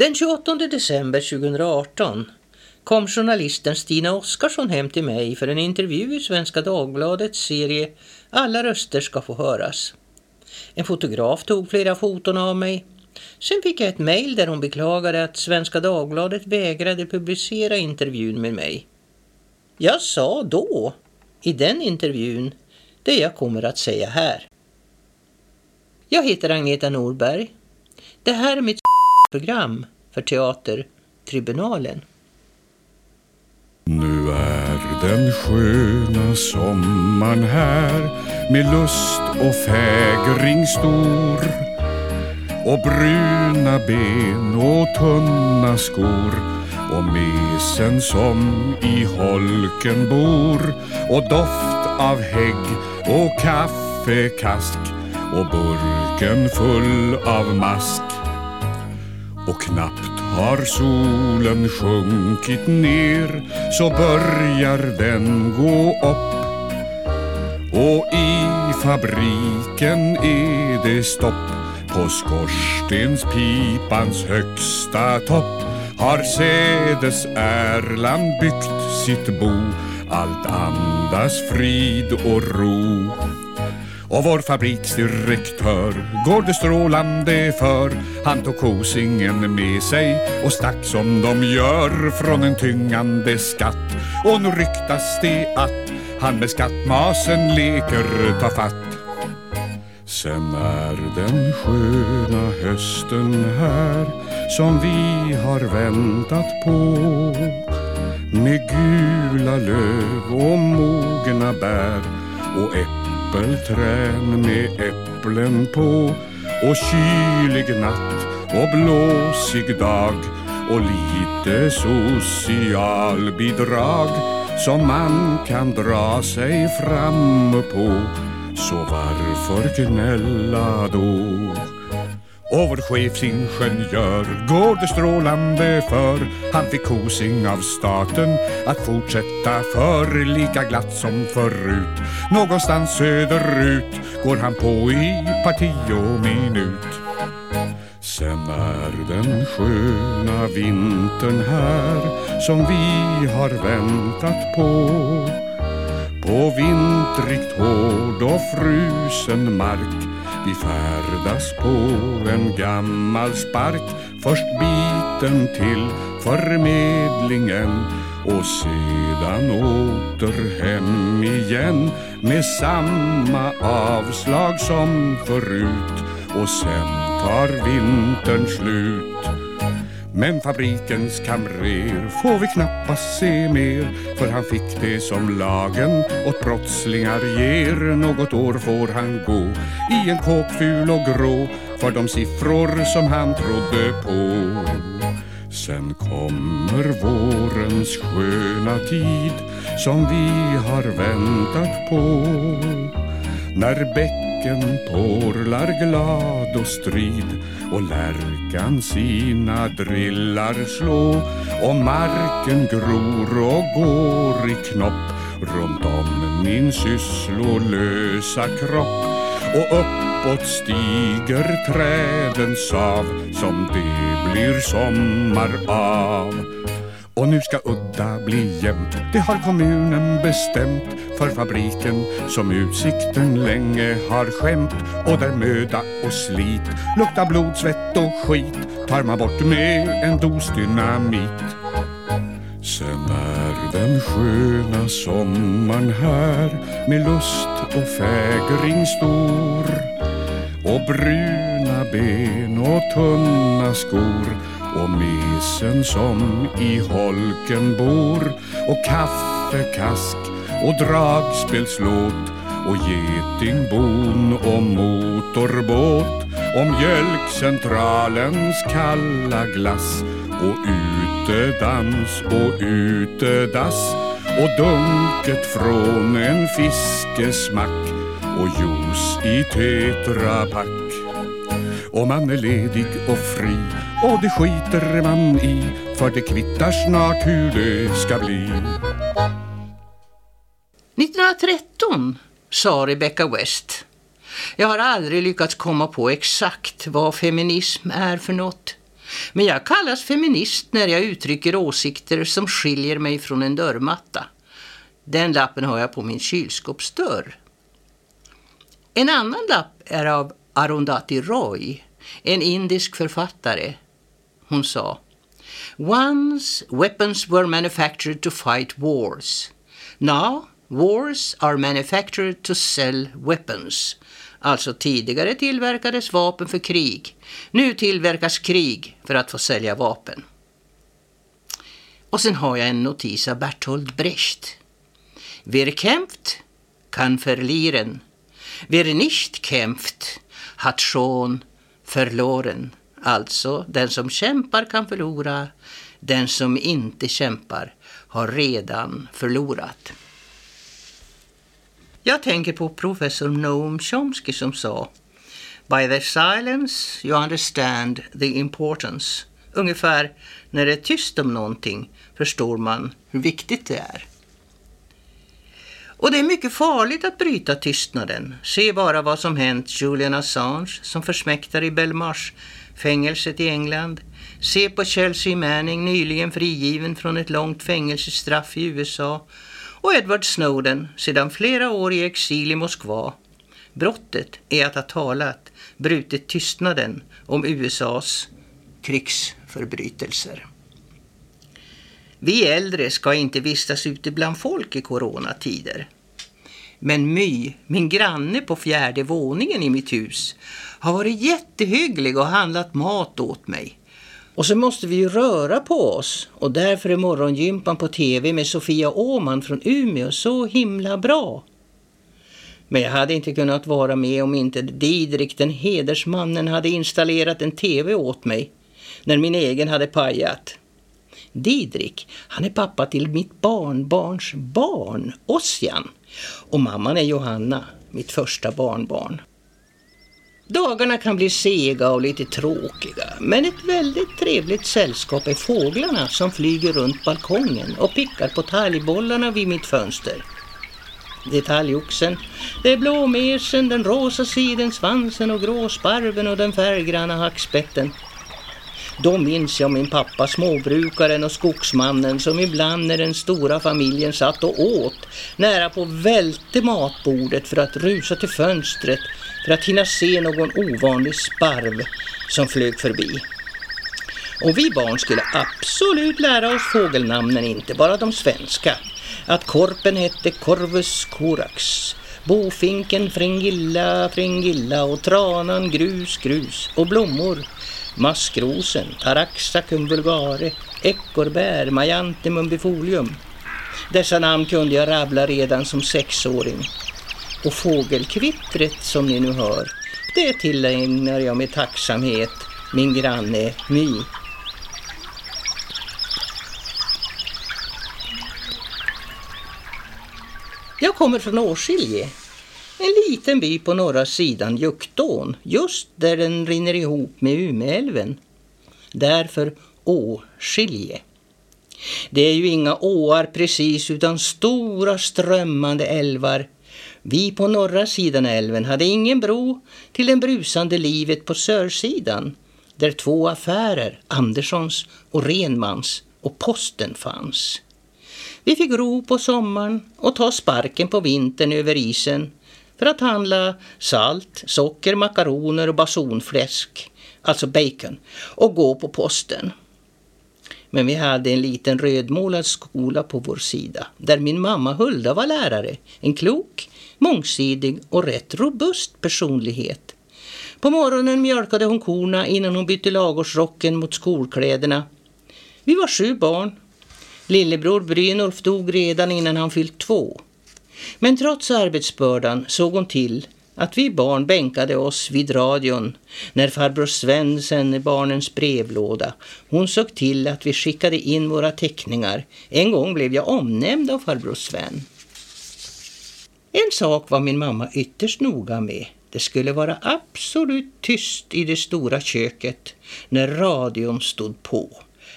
Den 28 december 2018 kom journalisten Stina Oskarsson hem till mig för en intervju i Svenska Dagbladets serie Alla röster ska få höras. En fotograf tog flera foton av mig. Sen fick jag ett mejl där hon beklagade att Svenska Dagbladet vägrade publicera intervjun med mig. Jag sa då, i den intervjun, det jag kommer att säga här. Jag heter Agneta Norberg. Det här är mitt program för Teatertribunalen. Nu är den sköna sommaren här med lust och fägring stor. Och bruna ben och tunna skor och mesen som i holken bor. Och doft av hägg och kaffekask och burken full av mask och knappt har solen sjunkit ner så börjar den gå upp. Och i fabriken är det stopp. På skorstenspipans högsta topp har Sädes Erland byggt sitt bo. Allt andas frid och ro och vår fabriksdirektör går det strålande för. Han tog kosingen med sig och stack som de gör från en tyngande skatt. Och nu ryktas det att han med skattmasen leker ta fatt. Sen är den sköna hösten här som vi har väntat på. Med gula löv och mogna bär och äpplen äppelträn med äpplen på och kylig natt och blåsig dag och lite socialbidrag som man kan dra sig fram på så varför gnälla då? Och vår chefsingenjör går det strålande för. Han fick kosing av staten att fortsätta för. Lika glatt som förut Någonstans söderut går han på i parti och minut. Sen är den sköna vintern här som vi har väntat på. På vintrigt hård och frusen mark vi färdas på en gammal spark. Först biten till förmedlingen och sedan åter hem igen. Med samma avslag som förut. Och sen tar vintern slut men fabrikens kamrer får vi knappast se mer för han fick det som lagen åt brottslingar ger. Något år får han gå i en kåk ful och grå för de siffror som han trodde på. Sen kommer vårens sköna tid som vi har väntat på när bäcken porlar glad och strid och lärkan sina drillar slå och marken gror och går i knopp runt om min sysslolösa kropp och uppåt stiger trädens sav som det blir sommar av. Och nu ska udda bli jämnt, det har kommunen bestämt. För fabriken som utsikten länge har skämt. Och där möda och slit. Luktar blod, svett och skit. Tar man bort med en dos dynamit. Sen är den sköna sommaren här. Med lust och fägring stor. Och bruna ben och tunna skor och mesen som i holken bor. Och kaffekask och dragspelslåt. Och getingbon och motorbåt. Och mjölkcentralens kalla glass. Och utedans och utedass. Och dunket från en fiskesmack. Och juice i tetrapack. Och man är ledig och fri och det skiter man i för det kvittar snart hur det ska bli. 1913 sa Rebecca West. Jag har aldrig lyckats komma på exakt vad feminism är för något. Men jag kallas feminist när jag uttrycker åsikter som skiljer mig från en dörrmatta. Den lappen har jag på min kylskåpsdörr. En annan lapp är av Arundhati Roy, en indisk författare. Hon sa Once weapons were manufactured to fight wars. Now wars are manufactured to sell weapons. Alltså tidigare tillverkades vapen för krig. Nu tillverkas krig för att få sälja vapen. Och sen har jag en notis av Bertolt Brecht. Wir kämpft kan verlieren. Wir nicht kämpft hat schon verloren. Alltså, den som kämpar kan förlora. Den som inte kämpar har redan förlorat. Jag tänker på professor Noam Chomsky som sa By their silence you understand the importance. Ungefär när det är tyst om någonting förstår man hur viktigt det är. Och det är mycket farligt att bryta tystnaden. Se bara vad som hänt Julian Assange som försmäktar i fängelset i England. Se på Chelsea Manning, nyligen frigiven från ett långt fängelsestraff i USA. Och Edward Snowden, sedan flera år i exil i Moskva. Brottet är att ha talat, brutit tystnaden om USAs krigsförbrytelser. Vi äldre ska inte vistas ute bland folk i coronatider. Men My, min granne på fjärde våningen i mitt hus, har varit jättehygglig och handlat mat åt mig. Och så måste vi ju röra på oss och därför är morgongympan på tv med Sofia Åman från Umeå så himla bra. Men jag hade inte kunnat vara med om inte Didrik, den hedersmannen, hade installerat en tv åt mig när min egen hade pajat. Didrik, han är pappa till mitt barnbarns barn, Ossian. Och mamman är Johanna, mitt första barnbarn. Dagarna kan bli sega och lite tråkiga, men ett väldigt trevligt sällskap är fåglarna som flyger runt balkongen och pickar på talgbollarna vid mitt fönster. Det är talgoxen, det är blåmesen, den rosa sidensvansen och gråsparven och den färggranna hackspetten. Då minns jag min pappa, småbrukaren och skogsmannen som ibland när den stora familjen satt och åt nära på välte matbordet för att rusa till fönstret för att hinna se någon ovanlig sparv som flög förbi. Och vi barn skulle absolut lära oss fågelnamnen, inte bara de svenska. Att korpen hette Corvus corax, bofinken Fringilla Fringilla och tranan Grus Grus och blommor maskrosen, Taraxacum vulgare, ekorrbär, Majantemum bifolium. Dessa namn kunde jag rabbla redan som sexåring. Och fågelkvittret som ni nu hör, det tillägnar jag med tacksamhet min granne My. Jag kommer från Åskilje en liten by på norra sidan Juktån, just där den rinner ihop med Umeälven. Därför Åskilje. Det är ju inga åar precis utan stora strömmande älvar. Vi på norra sidan älven hade ingen bro till det brusande livet på sörsidan där två affärer, Anderssons och Renmans och posten fanns. Vi fick ro på sommaren och ta sparken på vintern över isen för att handla salt, socker, makaroner och basonfläsk, alltså bacon, och gå på posten. Men vi hade en liten rödmålad skola på vår sida där min mamma Hulda var lärare. En klok, mångsidig och rätt robust personlighet. På morgonen mjölkade hon korna innan hon bytte lagårsrocken mot skolkläderna. Vi var sju barn. Lillebror Brynolf dog redan innan han fyllt två. Men trots arbetsbördan såg hon till att vi barn bänkade oss vid radion när farbror Sven sände barnens brevlåda. Hon såg till att vi skickade in våra teckningar. En gång blev jag omnämnd av farbror Sven. En sak var min mamma ytterst noga med. Det skulle vara absolut tyst i det stora köket när radion stod på.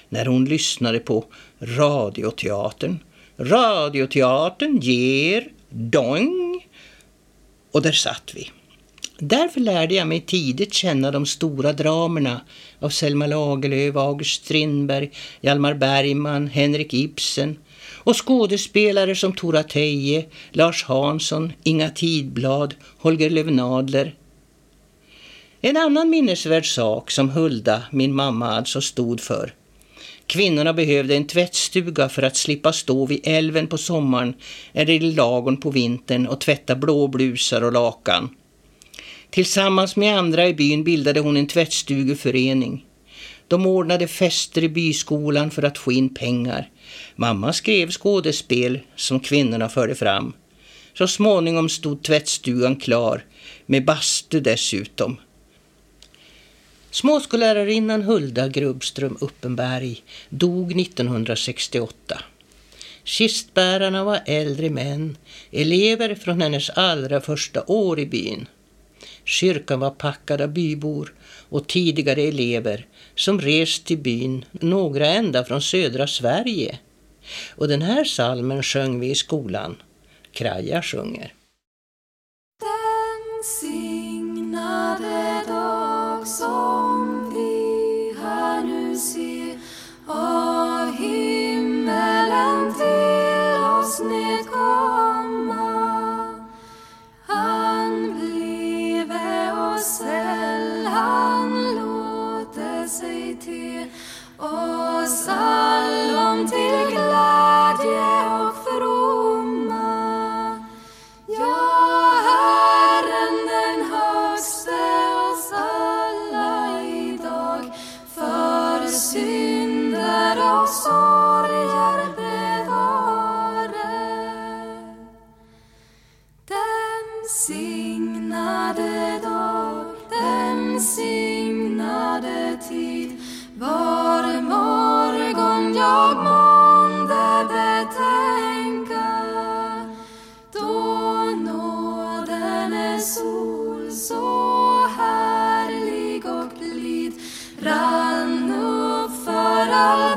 När hon lyssnade på Radioteatern Radioteatern ger dong. Och där satt vi. Därför lärde jag mig tidigt känna de stora dramerna av Selma Lagerlöf, August Strindberg, Hjalmar Bergman, Henrik Ibsen och skådespelare som Tora Teje, Lars Hansson, Inga Tidblad, Holger Lövnadler. En annan minnesvärd sak som Hulda, min mamma alltså, stod för. Kvinnorna behövde en tvättstuga för att slippa stå vid älven på sommaren eller i lagon på vintern och tvätta blåblusar och lakan. Tillsammans med andra i byn bildade hon en tvättstugeförening. De ordnade fester i byskolan för att få in pengar. Mamma skrev skådespel som kvinnorna förde fram. Så småningom stod tvättstugan klar, med bastu dessutom. Småskollärarinnan Hulda Grubbström Uppenberg dog 1968. Kistbärarna var äldre män, elever från hennes allra första år i byn. Kyrkan var packad av bybor och tidigare elever som rest till byn, några ända från södra Sverige. Och den här salmen sjöng vi i skolan. Kraja sjunger. Den signade dag som vi här nu ser av himmelen till oss nedkomma oss allom till glädje och fromma Ja, Herren den högste oss alla idag. För synder och sorger bevare. Den signade dag, den signade tid. Var så härlig och blid. Rann upp för alla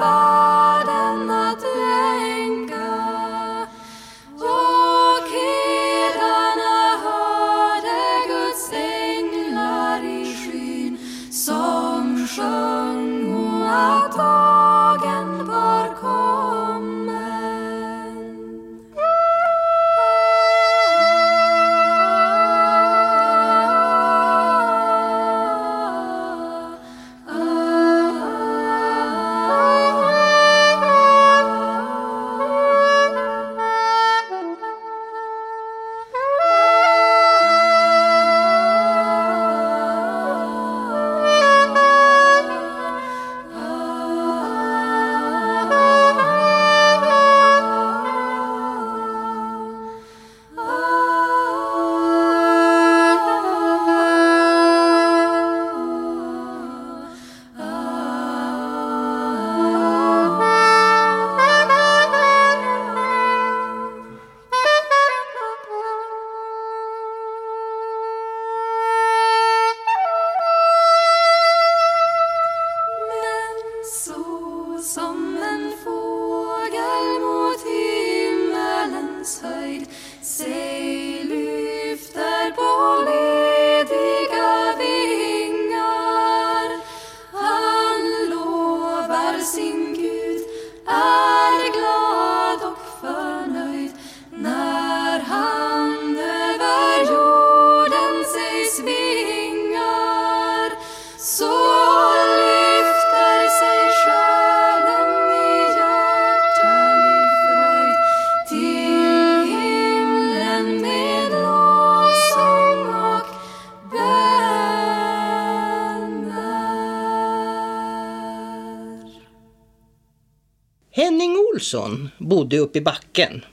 Olsson bodde uppe i backen.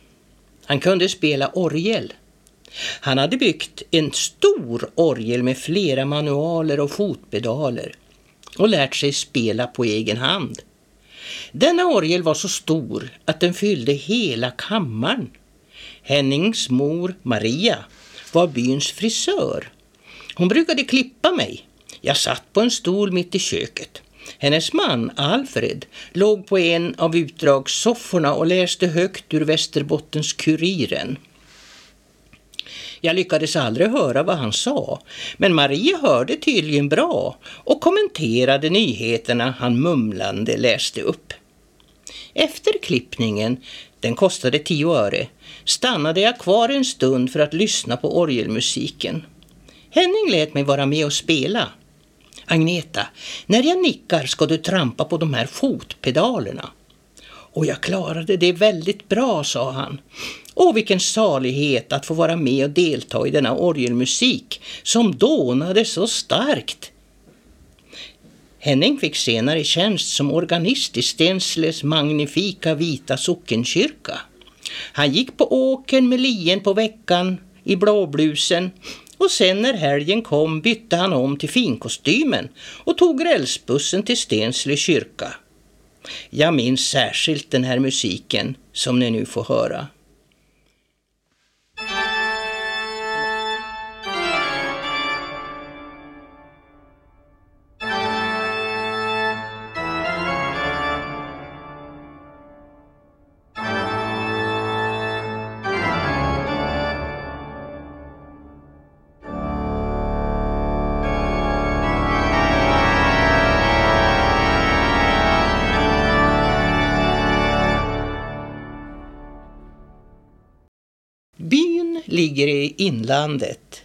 Han kunde spela orgel. Han hade byggt en stor orgel med flera manualer och fotpedaler och lärt sig spela på egen hand. Denna orgel var så stor att den fyllde hela kammaren. Hennings mor Maria var byns frisör. Hon brukade klippa mig. Jag satt på en stol mitt i köket. Hennes man, Alfred, låg på en av utdragssofforna och läste högt ur Västerbottens Kuriren. Jag lyckades aldrig höra vad han sa, men Maria hörde tydligen bra och kommenterade nyheterna han mumlande läste upp. Efter klippningen, den kostade tio öre, stannade jag kvar en stund för att lyssna på orgelmusiken. Henning lät mig vara med och spela. Agneta, när jag nickar ska du trampa på de här fotpedalerna. Och jag klarade det väldigt bra, sa han. Åh, vilken salighet att få vara med och delta i denna orgelmusik som dånade så starkt. Henning fick senare tjänst som organist i Stensles magnifika vita sockenkyrka. Han gick på åkern med lien på veckan i blåblusen och sen när helgen kom bytte han om till finkostymen och tog rälsbussen till Stensle kyrka. Jag minns särskilt den här musiken som ni nu får höra. Ligger i inlandet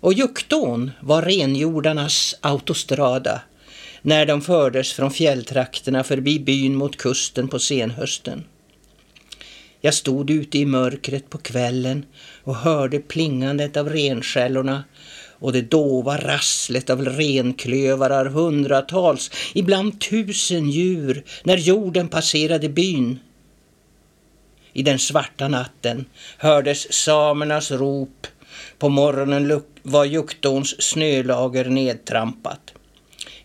och Juktån var renjordarnas autostrada när de fördes från fjälltrakterna förbi byn mot kusten på senhösten. Jag stod ute i mörkret på kvällen och hörde plingandet av renskällorna och det dova rasslet av renklövarar hundratals, ibland tusen djur när jorden passerade byn. I den svarta natten hördes samernas rop. På morgonen var Juktåns snölager nedtrampat.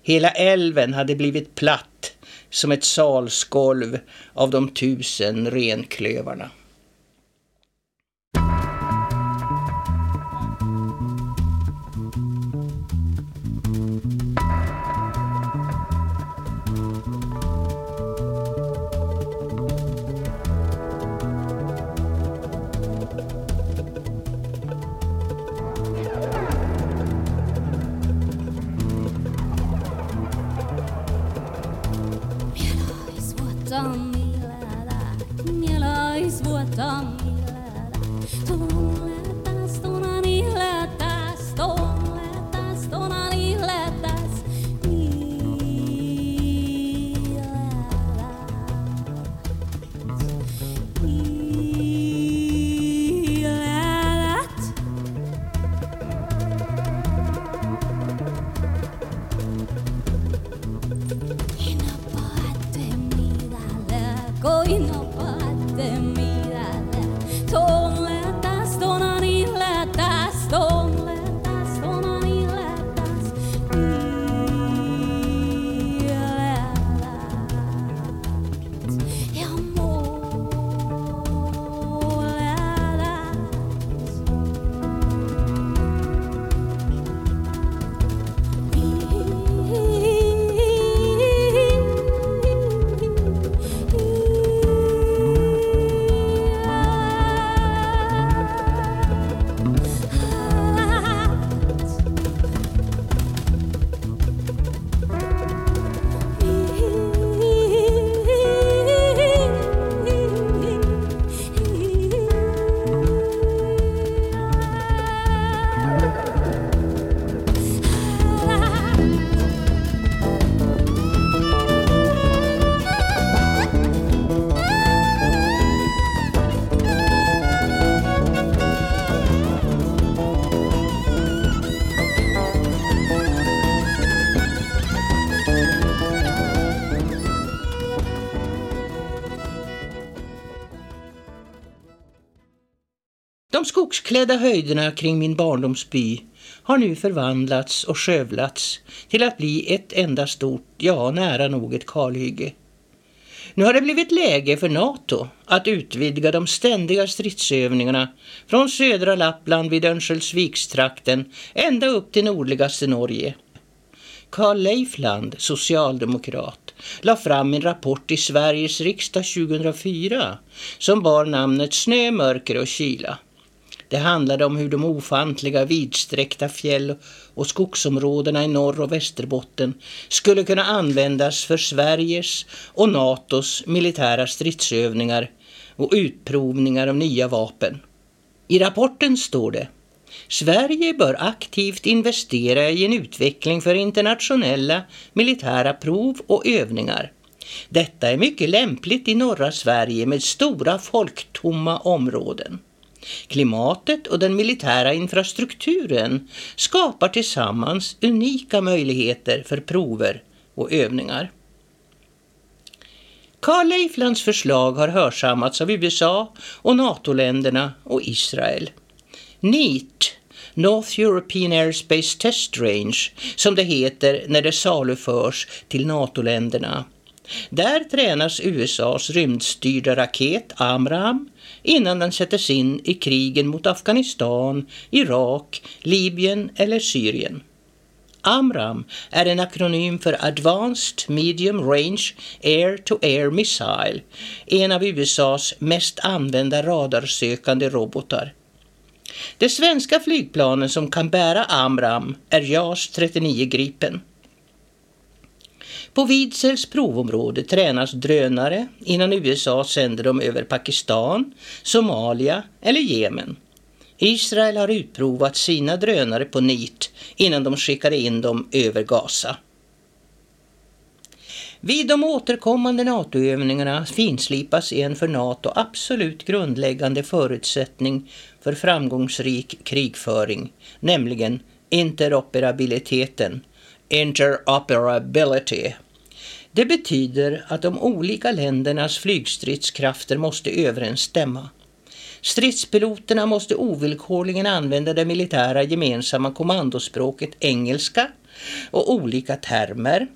Hela älven hade blivit platt som ett salsgolv av de tusen renklövarna. Skogsklädda höjderna kring min barndomsby har nu förvandlats och skövlats till att bli ett enda stort, ja nära nog ett kalhygge. Nu har det blivit läge för NATO att utvidga de ständiga stridsövningarna från södra Lappland vid Örnsköldsvikstrakten ända upp till nordligaste Norge. Karl Leifland, socialdemokrat, la fram en rapport i Sveriges riksdag 2004 som bar namnet Snö, mörker och kyla. Det handlade om hur de ofantliga vidsträckta fjäll och skogsområdena i norr och Västerbotten skulle kunna användas för Sveriges och NATOs militära stridsövningar och utprovningar av nya vapen. I rapporten står det Sverige bör aktivt investera i en utveckling för internationella militära prov och övningar. Detta är mycket lämpligt i norra Sverige med stora folktomma områden. Klimatet och den militära infrastrukturen skapar tillsammans unika möjligheter för prover och övningar. Carl Leiflands förslag har hörsammats av USA och NATO-länderna och Israel. NEAT, North European Airspace Test Range, som det heter när det saluförs till NATO-länderna. Där tränas USAs rymdstyrda raket Amram innan den sätts in i krigen mot Afghanistan, Irak, Libyen eller Syrien. AMRAM är en akronym för Advanced Medium Range Air-to-Air Missile, en av USAs mest använda radarsökande robotar. De svenska flygplanen som kan bära AMRAM är JAS 39 Gripen. På Vidsels provområde tränas drönare innan USA sänder dem över Pakistan, Somalia eller Jemen. Israel har utprovat sina drönare på NIT innan de skickade in dem över Gaza. Vid de återkommande NATO-övningarna finslipas en för NATO absolut grundläggande förutsättning för framgångsrik krigföring, nämligen interoperabiliteten, interoperability. Det betyder att de olika ländernas flygstridskrafter måste överensstämma. Stridspiloterna måste ovillkorligen använda det militära gemensamma kommandospråket engelska och olika termer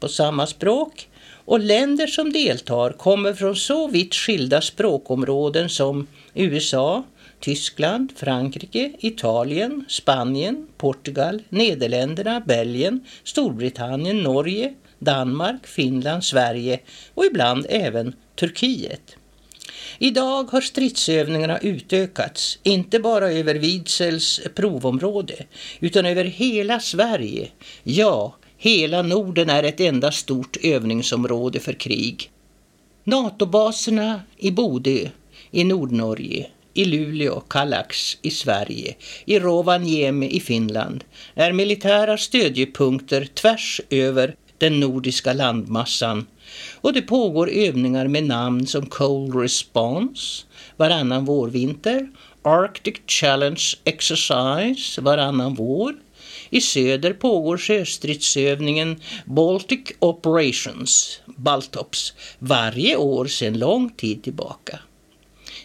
på samma språk och länder som deltar kommer från så vitt skilda språkområden som USA, Tyskland, Frankrike, Italien, Spanien, Portugal, Nederländerna, Belgien, Storbritannien, Norge, Danmark, Finland, Sverige och ibland även Turkiet. Idag har stridsövningarna utökats, inte bara över Vidsels provområde, utan över hela Sverige. Ja, hela Norden är ett enda stort övningsområde för krig. NATO-baserna i Bodö i Nordnorge, i Luleå, Kallax i Sverige, i Rovaniemi i Finland är militära stödjepunkter tvärs över den nordiska landmassan och det pågår övningar med namn som Cold Response varannan vårvinter, Arctic Challenge Exercise varannan vår. I söder pågår sjöstridsövningen Baltic Operations, Baltops, varje år sedan lång tid tillbaka.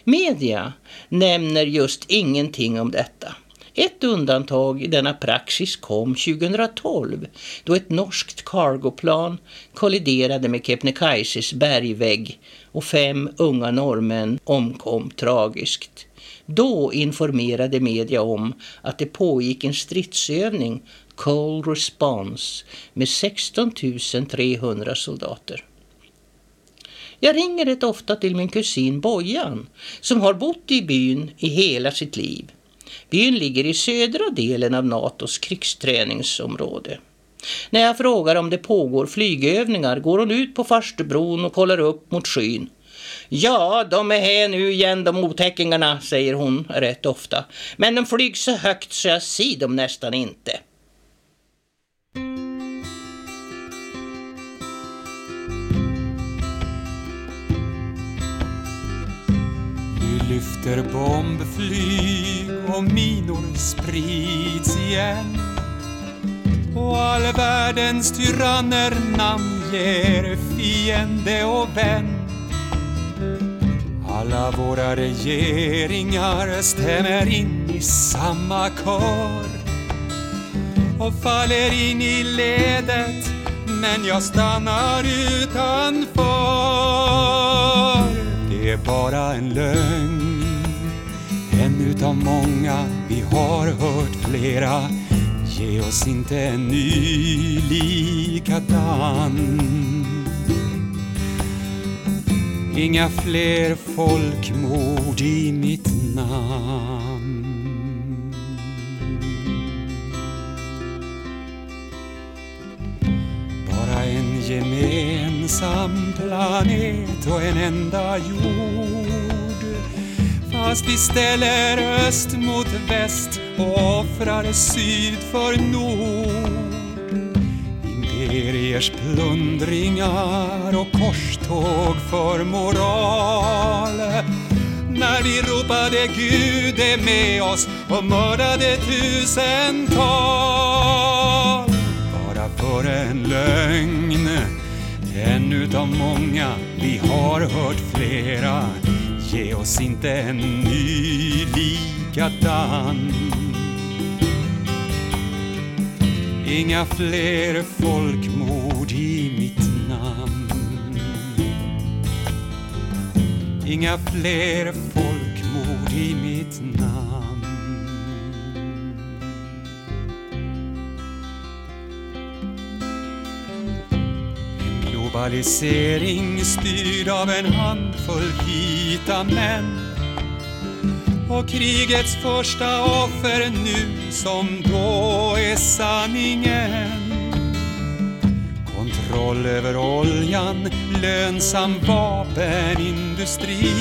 Media nämner just ingenting om detta. Ett undantag i denna praxis kom 2012 då ett norskt cargoplan kolliderade med Kebnekaises bergvägg och fem unga norrmän omkom tragiskt. Då informerade media om att det pågick en stridsövning, Cold Response, med 16 300 soldater. Jag ringer rätt ofta till min kusin Bojan som har bott i byn i hela sitt liv. Byn ligger i södra delen av NATOs krigsträningsområde. När jag frågar om det pågår flygövningar går hon ut på farstubron och kollar upp mot skyn. Ja, de är här nu igen de otäckingarna, säger hon rätt ofta. Men de flyger så högt så jag ser dem nästan inte. Lyfter bombflyg och minor sprids igen. Och all världens tyranner namnger fiende och vän. Alla våra regeringar stämmer in i samma kör och faller in i ledet men jag stannar utanför är bara en lögn. En utav många, vi har hört flera. Ge oss inte en ny likadan. Inga fler folkmord i mitt namn. Bara en gemen ensam planet och en enda jord. Fast vi ställer öst mot väst och offrar syd för nord. Imperiers plundringar och korståg för moral. När vi ropade Gud är med oss och mördade tusental. Bara för en lögn, en utav många, vi har hört flera. Ge oss inte en ny likadan. Inga fler folkmord i mitt namn. Inga fler folkmord i mitt namn. Globalisering styrd av en handfull vita män och krigets första offer nu som då är sanningen. Kontroll över oljan, lönsam vapenindustri.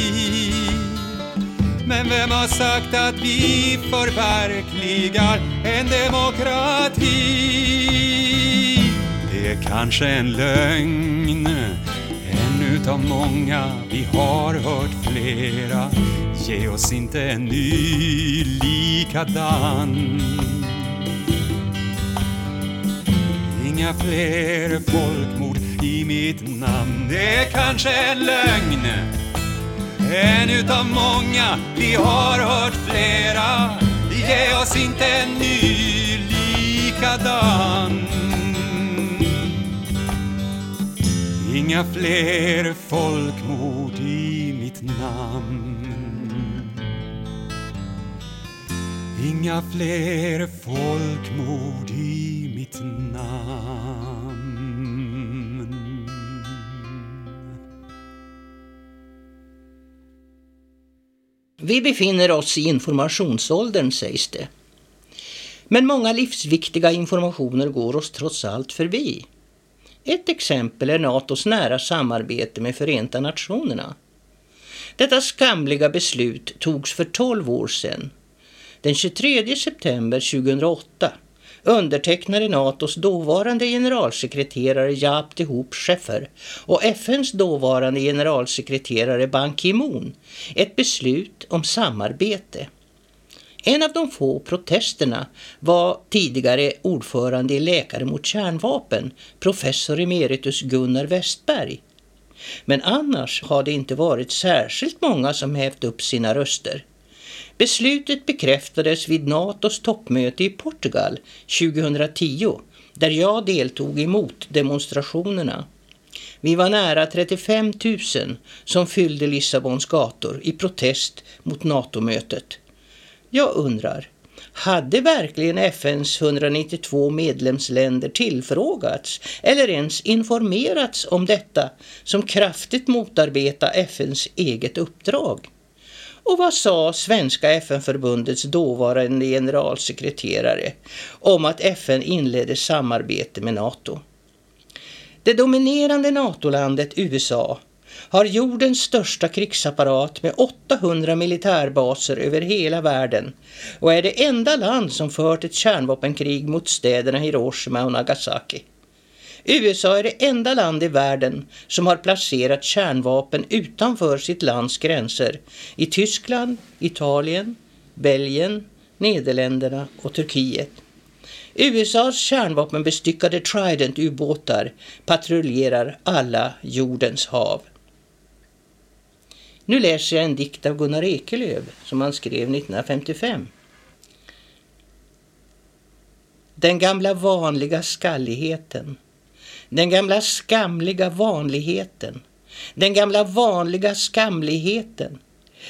Men vem har sagt att vi förverkligar en demokrati? Det är kanske en lögn, en utav många, vi har hört flera. Ge oss inte en ny likadan. Inga fler folkmord i mitt namn. Det är kanske en lögn, en utav många, vi har hört flera. Ge oss inte en ny likadan. Inga fler folkmord i mitt namn. Inga fler folkmord i mitt namn. Vi befinner oss i informationsåldern sägs det. Men många livsviktiga informationer går oss trots allt förbi. Ett exempel är NATOs nära samarbete med Förenta Nationerna. Detta skamliga beslut togs för 12 år sedan. Den 23 september 2008 undertecknade NATOs dåvarande generalsekreterare Jaap de Hoop Scheffer och FNs dåvarande generalsekreterare Ban Ki-Moon ett beslut om samarbete. En av de få protesterna var tidigare ordförande i Läkare mot kärnvapen, professor emeritus Gunnar Westberg. Men annars har det inte varit särskilt många som hävt upp sina röster. Beslutet bekräftades vid NATOs toppmöte i Portugal 2010 där jag deltog i motdemonstrationerna. Vi var nära 35 000 som fyllde Lissabons gator i protest mot NATO-mötet. Jag undrar, hade verkligen FNs 192 medlemsländer tillfrågats eller ens informerats om detta som kraftigt motarbetar FNs eget uppdrag? Och vad sa Svenska FN-förbundets dåvarande generalsekreterare om att FN inledde samarbete med NATO? Det dominerande NATO-landet USA har jordens största krigsapparat med 800 militärbaser över hela världen och är det enda land som fört ett kärnvapenkrig mot städerna Hiroshima och Nagasaki. USA är det enda land i världen som har placerat kärnvapen utanför sitt lands gränser i Tyskland, Italien, Belgien, Nederländerna och Turkiet. USAs kärnvapenbestyckade Trident-ubåtar patrullerar alla jordens hav. Nu läser jag en dikt av Gunnar Ekelöf som han skrev 1955. Den gamla vanliga skalligheten. Den gamla skamliga vanligheten. Den gamla vanliga skamligheten.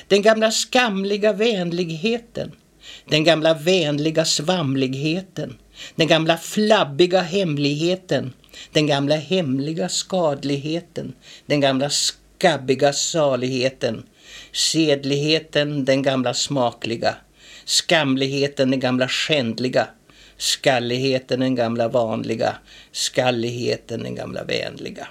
Den gamla skamliga vänligheten. Den gamla vänliga svamligheten. Den gamla flabbiga hemligheten. Den gamla hemliga skadligheten. Den gamla skabbiga saligheten. Sedligheten, den gamla smakliga. Skamligheten, den gamla skändliga. Skalligheten, den gamla vanliga. Skalligheten, den gamla vänliga.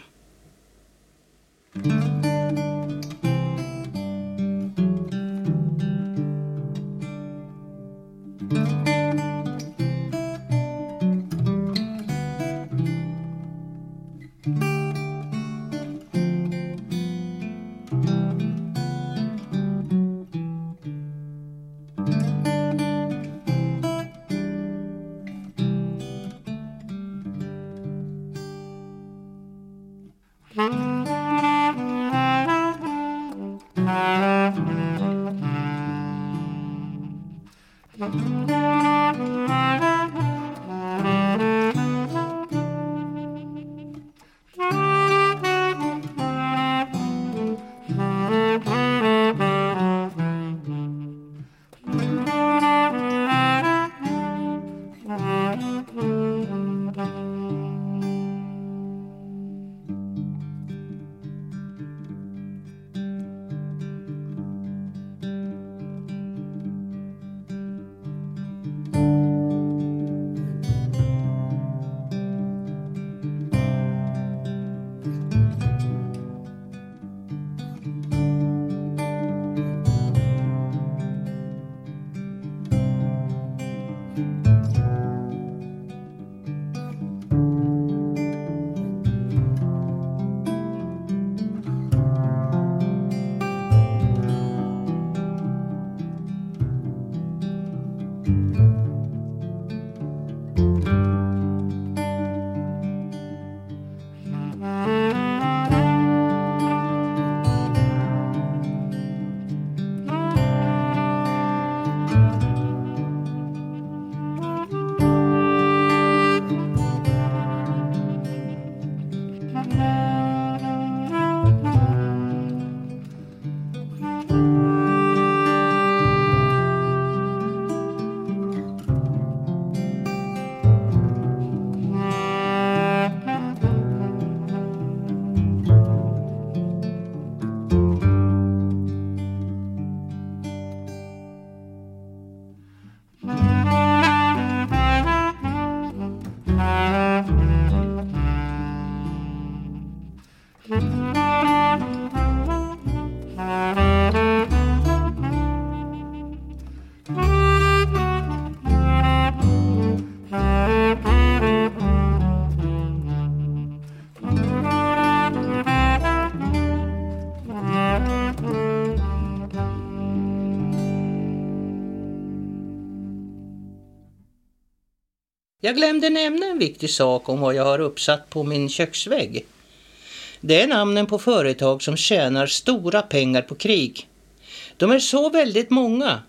Jag glömde nämna en viktig sak om vad jag har uppsatt på min köksvägg. Det är namnen på företag som tjänar stora pengar på krig. De är så väldigt många,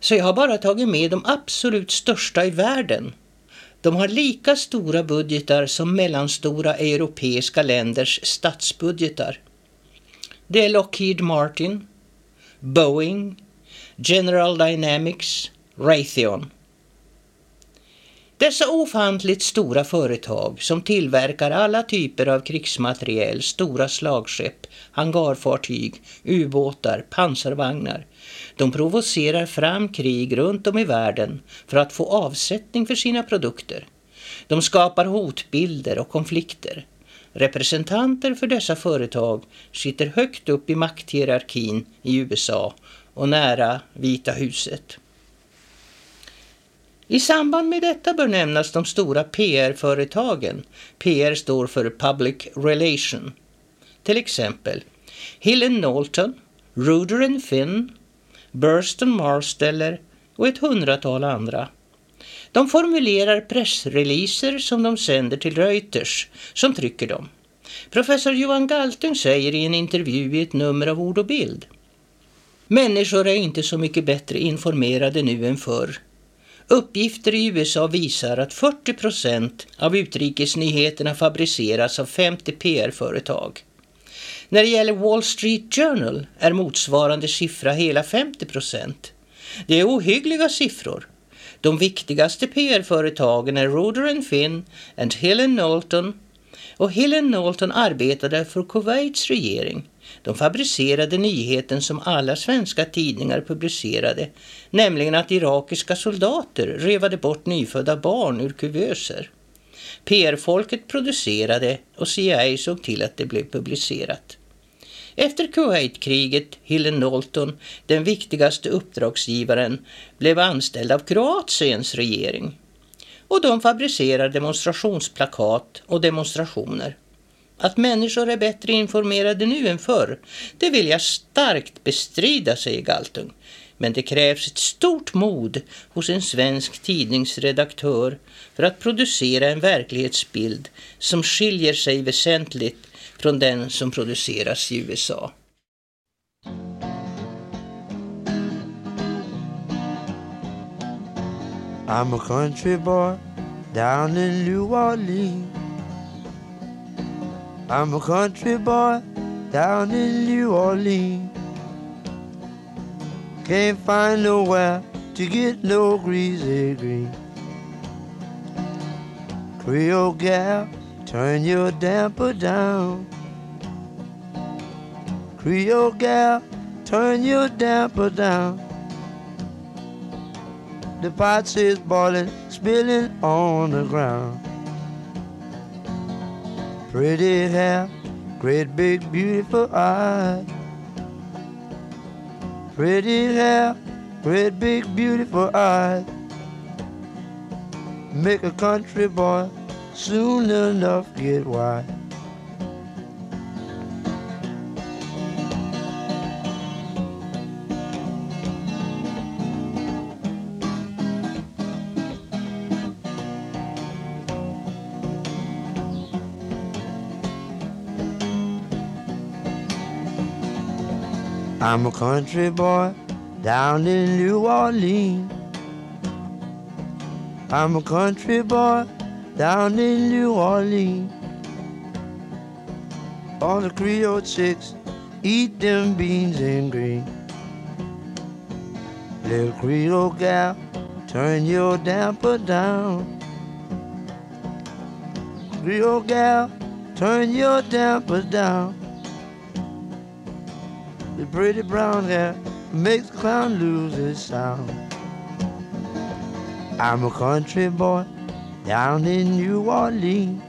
så jag har bara tagit med de absolut största i världen. De har lika stora budgetar som mellanstora europeiska länders statsbudgetar. Det är Lockheed Martin, Boeing, General Dynamics, Raytheon. Dessa ofantligt stora företag som tillverkar alla typer av krigsmateriel, stora slagskepp, hangarfartyg, ubåtar, pansarvagnar. De provocerar fram krig runt om i världen för att få avsättning för sina produkter. De skapar hotbilder och konflikter. Representanter för dessa företag sitter högt upp i makthierarkin i USA och nära Vita huset. I samband med detta bör nämnas de stora PR-företagen. PR står för Public Relation. Till exempel Hill Knowlton, Ruder Finn, Burston Marsteller och ett hundratal andra. De formulerar pressreleaser som de sänder till Reuters som trycker dem. Professor Johan Galtung säger i en intervju i ett nummer av Ord och Bild Människor är inte så mycket bättre informerade nu än förr. Uppgifter i USA visar att 40 procent av utrikesnyheterna fabriceras av 50 PR-företag. När det gäller Wall Street Journal är motsvarande siffra hela 50 procent. Det är ohyggliga siffror. De viktigaste PR-företagen är Roder Finn and Hill Knowlton och Hill Knowlton arbetade för Kuwaits regering. De fabricerade nyheten som alla svenska tidningar publicerade, nämligen att irakiska soldater rövade bort nyfödda barn ur kuvöser. PR-folket producerade och CIA såg till att det blev publicerat. Efter Kuwaitkriget, Hillen Nolton, den viktigaste uppdragsgivaren, blev anställd av Kroatiens regering. Och de fabricerar demonstrationsplakat och demonstrationer. Att människor är bättre informerade nu än förr, det vill jag starkt bestrida, säger Galtung. Men det krävs ett stort mod hos en svensk tidningsredaktör för att producera en verklighetsbild som skiljer sig väsentligt från den som produceras i USA. I'm a country boy down in New Orleans. I'm a country boy down in New Orleans. Can't find nowhere to get no greasy green. Creole gal, turn your damper down. Creole gal, turn your damper down. The pot is boiling, spilling on the ground. Pretty hair, great big beautiful eyes. Pretty hair, great big beautiful eyes. Make a country boy soon enough get wise. I'm a country boy down in New Orleans. I'm a country boy down in New Orleans. All the Creole chicks eat them beans and green. Little Creole gal, turn your damper down. Creole gal, turn your damper down. The pretty brown hair makes the clown lose his sound. I'm a country boy down in New Orleans.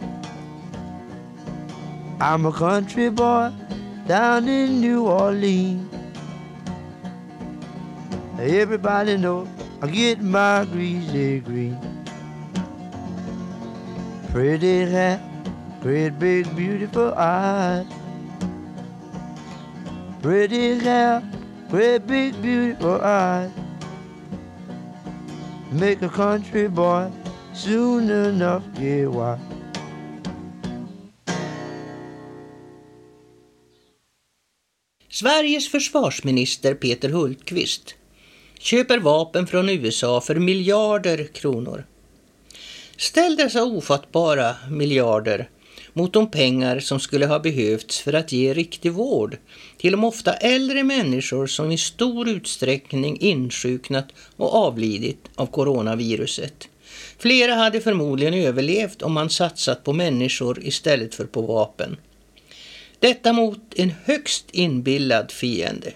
I'm a country boy down in New Orleans. Everybody knows I get my greasy green. Pretty hair, great big beautiful eyes. Pretty hair, great big beautiful eyes. Make a country boy soon enough get wise. Sveriges försvarsminister Peter Hultqvist köper vapen från USA för miljarder kronor. Ställ dessa ofattbara miljarder mot de pengar som skulle ha behövts för att ge riktig vård till de ofta äldre människor som i stor utsträckning insjuknat och avlidit av coronaviruset. Flera hade förmodligen överlevt om man satsat på människor istället för på vapen. Detta mot en högst inbillad fiende.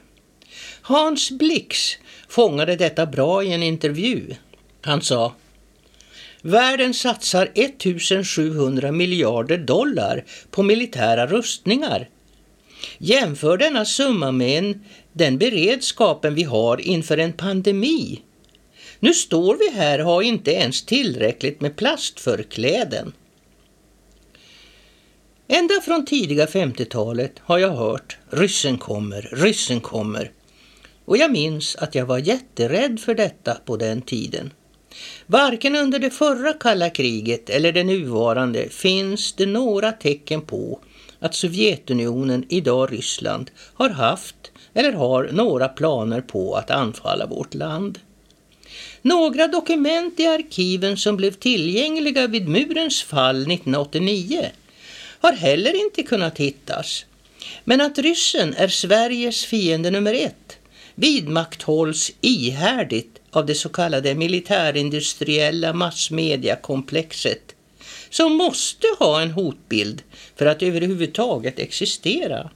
Hans Blix fångade detta bra i en intervju. Han sa Världen satsar 1700 miljarder dollar på militära rustningar. Jämför denna summa med en, den beredskapen vi har inför en pandemi. Nu står vi här och har inte ens tillräckligt med plastförkläden. Ända från tidiga 50-talet har jag hört ryssen kommer, ryssen kommer. Och jag minns att jag var jätterädd för detta på den tiden. Varken under det förra kalla kriget eller det nuvarande finns det några tecken på att Sovjetunionen, idag Ryssland, har haft eller har några planer på att anfalla vårt land. Några dokument i arkiven som blev tillgängliga vid murens fall 1989 har heller inte kunnat hittas. Men att ryssen är Sveriges fiende nummer ett vidmakthålls ihärdigt av det så kallade militärindustriella massmediakomplexet som måste ha en hotbild för att överhuvudtaget existera.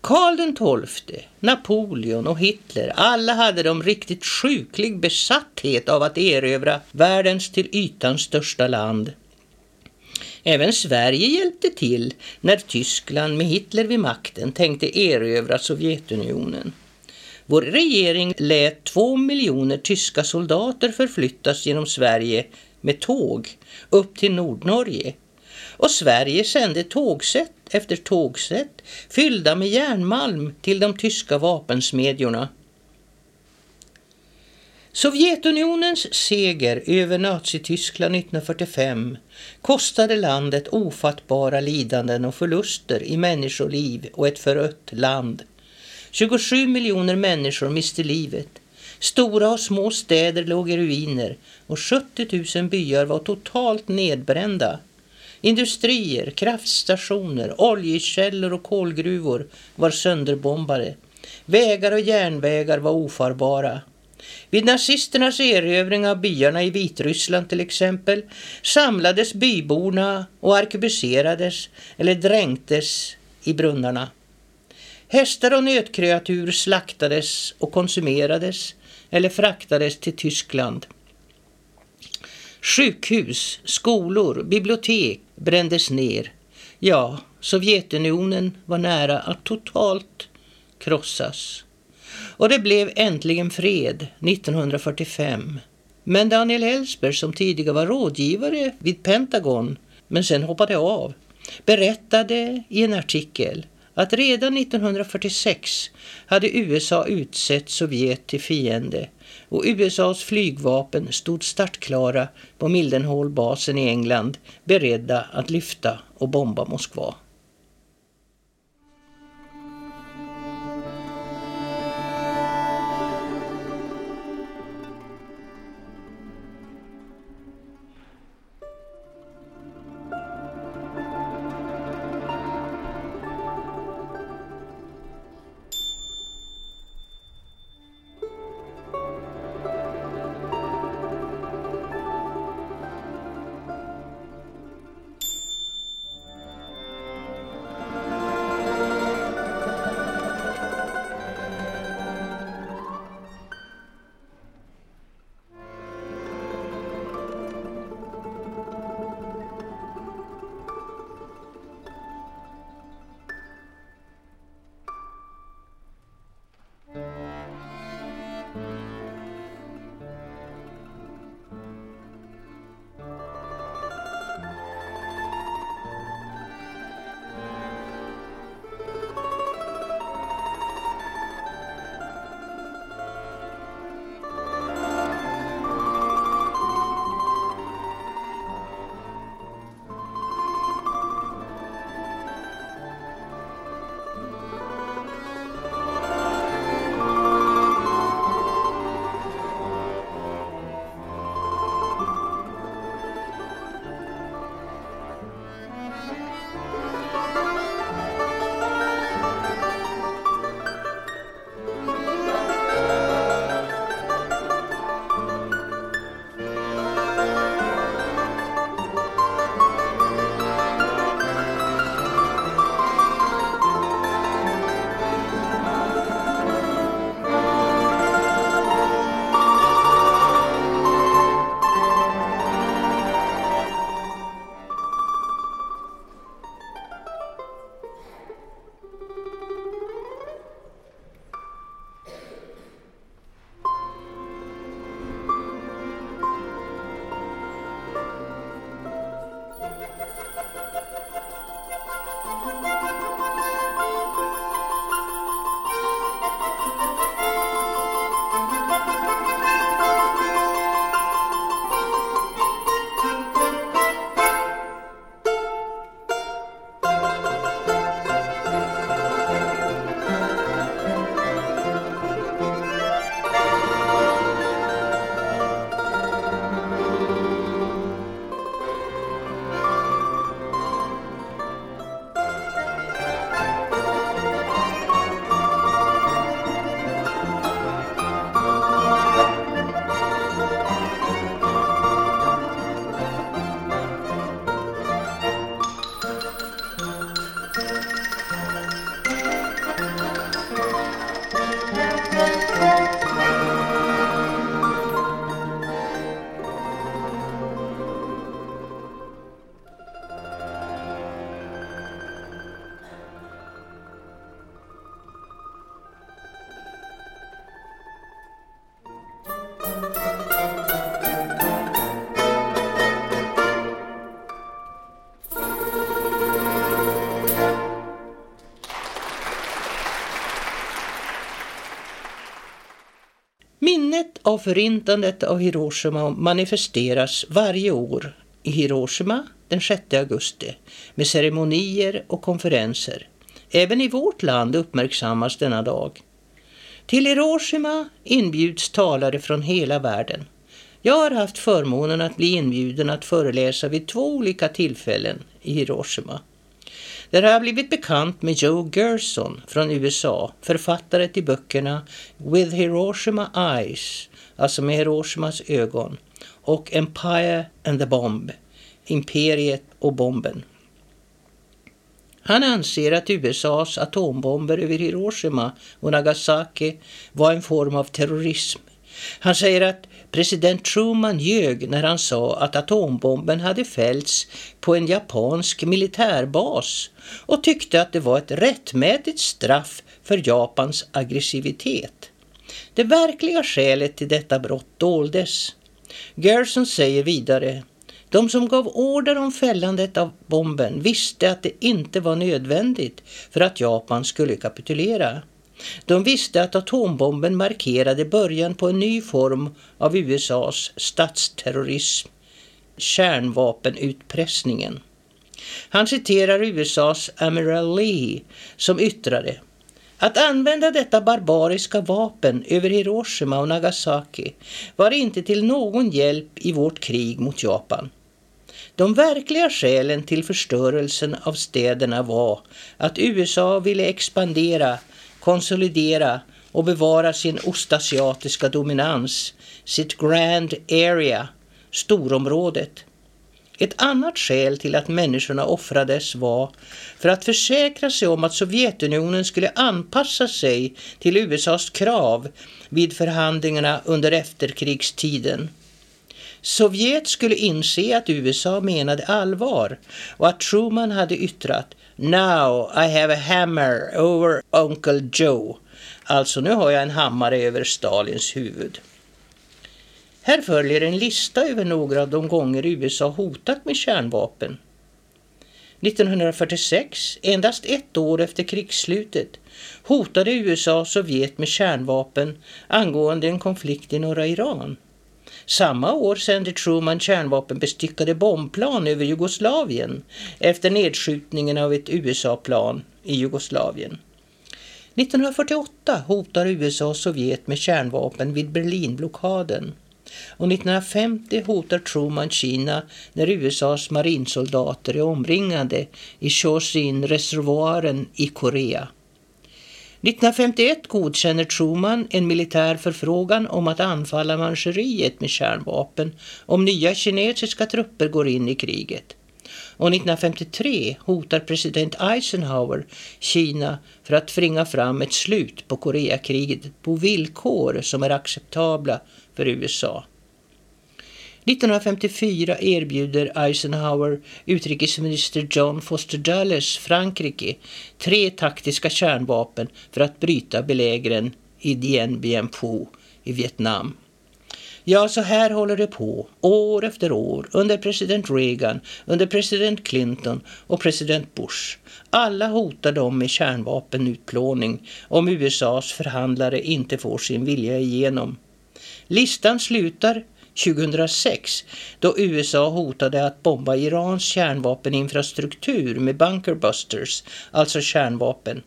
Karl XII, Napoleon och Hitler, alla hade de riktigt sjuklig besatthet av att erövra världens till ytan största land. Även Sverige hjälpte till när Tyskland med Hitler vid makten tänkte erövra Sovjetunionen. Vår regering lät två miljoner tyska soldater förflyttas genom Sverige med tåg upp till Nordnorge. Och Sverige sände tågsätt efter tågsätt fyllda med järnmalm till de tyska vapensmedjorna. Sovjetunionens seger över Nazityskland 1945 kostade landet ofattbara lidanden och förluster i människoliv och ett förött land. 27 miljoner människor miste livet. Stora och små städer låg i ruiner och 70 000 byar var totalt nedbrända. Industrier, kraftstationer, oljekällor och kolgruvor var sönderbombade. Vägar och järnvägar var ofarbara. Vid nazisternas erövring av byarna i Vitryssland till exempel samlades byborna och arkebuserades eller dränktes i brunnarna. Hästar och nötkreatur slaktades och konsumerades eller fraktades till Tyskland. Sjukhus, skolor, bibliotek brändes ner. Ja, Sovjetunionen var nära att totalt krossas. Och det blev äntligen fred 1945. Men Daniel Ellsberg som tidigare var rådgivare vid Pentagon men sen hoppade av berättade i en artikel att redan 1946 hade USA utsett Sovjet till fiende och USAs flygvapen stod startklara på Mildenhall-basen i England beredda att lyfta och bomba Moskva. Av förintandet av Hiroshima manifesteras varje år i Hiroshima den 6 augusti med ceremonier och konferenser. Även i vårt land uppmärksammas denna dag. Till Hiroshima inbjuds talare från hela världen. Jag har haft förmånen att bli inbjuden att föreläsa vid två olika tillfällen i Hiroshima. Där har jag blivit bekant med Joe Gerson från USA, författare till böckerna With Hiroshima Eyes, alltså med Hiroshimas ögon, och Empire and the Bomb, Imperiet och bomben. Han anser att USAs atombomber över Hiroshima och Nagasaki var en form av terrorism. Han säger att president Truman ljög när han sa att atombomben hade fällts på en japansk militärbas och tyckte att det var ett rättmätigt straff för Japans aggressivitet. Det verkliga skälet till detta brott doldes. Gerson säger vidare de som gav order om fällandet av bomben visste att det inte var nödvändigt för att Japan skulle kapitulera. De visste att atombomben markerade början på en ny form av USAs statsterrorism, kärnvapenutpressningen. Han citerar USAs Amiral Lee som yttrade att använda detta barbariska vapen över Hiroshima och Nagasaki var inte till någon hjälp i vårt krig mot Japan. De verkliga skälen till förstörelsen av städerna var att USA ville expandera, konsolidera och bevara sin ostasiatiska dominans, sitt Grand Area, storområdet. Ett annat skäl till att människorna offrades var för att försäkra sig om att Sovjetunionen skulle anpassa sig till USAs krav vid förhandlingarna under efterkrigstiden. Sovjet skulle inse att USA menade allvar och att Truman hade yttrat Now I have a hammer over Uncle Joe. Alltså nu har jag en hammare över Stalins huvud. Här följer en lista över några av de gånger USA hotat med kärnvapen. 1946, endast ett år efter krigsslutet, hotade USA Sovjet med kärnvapen angående en konflikt i norra Iran. Samma år sände Truman kärnvapenbestyckade bombplan över Jugoslavien efter nedskjutningen av ett USA-plan i Jugoslavien. 1948 hotar USA och Sovjet med kärnvapen vid Berlinblockaden. Och 1950 hotar Truman Kina när USAs marinsoldater är omringade i Chosin-reservoaren i Korea. 1951 godkänner Truman en militär förfrågan om att anfalla Manchuriet med kärnvapen om nya kinesiska trupper går in i kriget. Och 1953 hotar president Eisenhower Kina för att tvinga fram ett slut på Koreakriget på villkor som är acceptabla för USA. 1954 erbjuder Eisenhower utrikesminister John Foster Dulles Frankrike tre taktiska kärnvapen för att bryta belägren i Dien Bien Phu i Vietnam. Ja, så här håller det på år efter år under president Reagan, under president Clinton och president Bush. Alla hotar dem med kärnvapenutplåning om USAs förhandlare inte får sin vilja igenom. Listan slutar 2006 då USA hotade att bomba Irans kärnvapeninfrastruktur med bunkerbusters, alltså kärnvapen.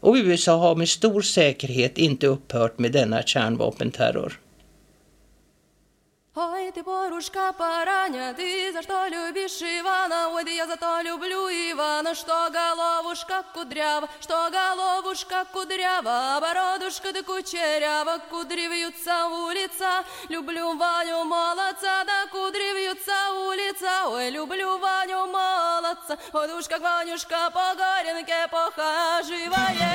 Och USA har med stor säkerhet inte upphört med denna kärnvapenterror. Ой, ты, порушка, пораня, ты за что любишь Ивана? Ой, да я за то люблю Ивана, что головушка кудрява, что головушка кудрява, а бородушка да кучерява, кудри вьются улица. Люблю Ваню молодца, да кудри вьются улица. Ой, люблю Ваню молодца, ой, уж как Ванюшка по горенке похаживает.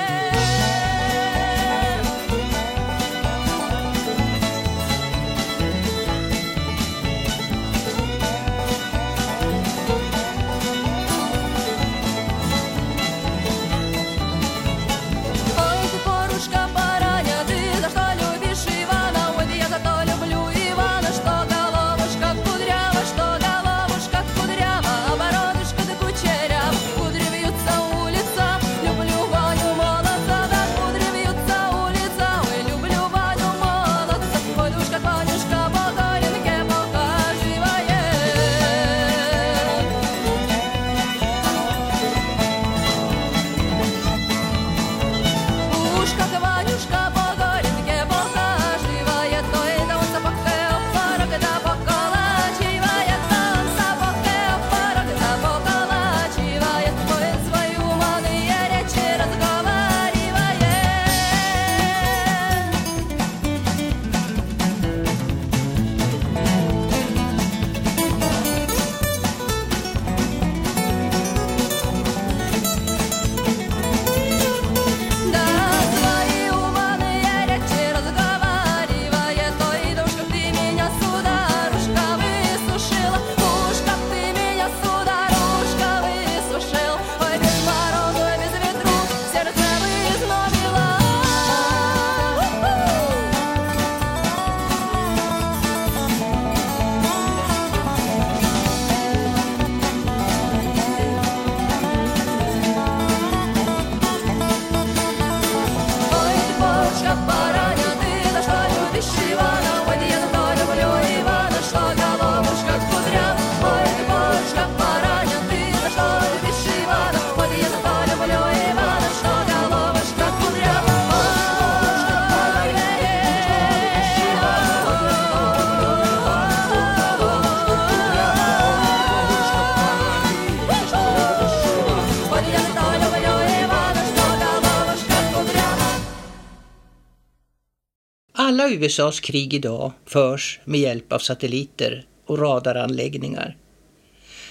USAs krig idag förs med hjälp av satelliter och radaranläggningar.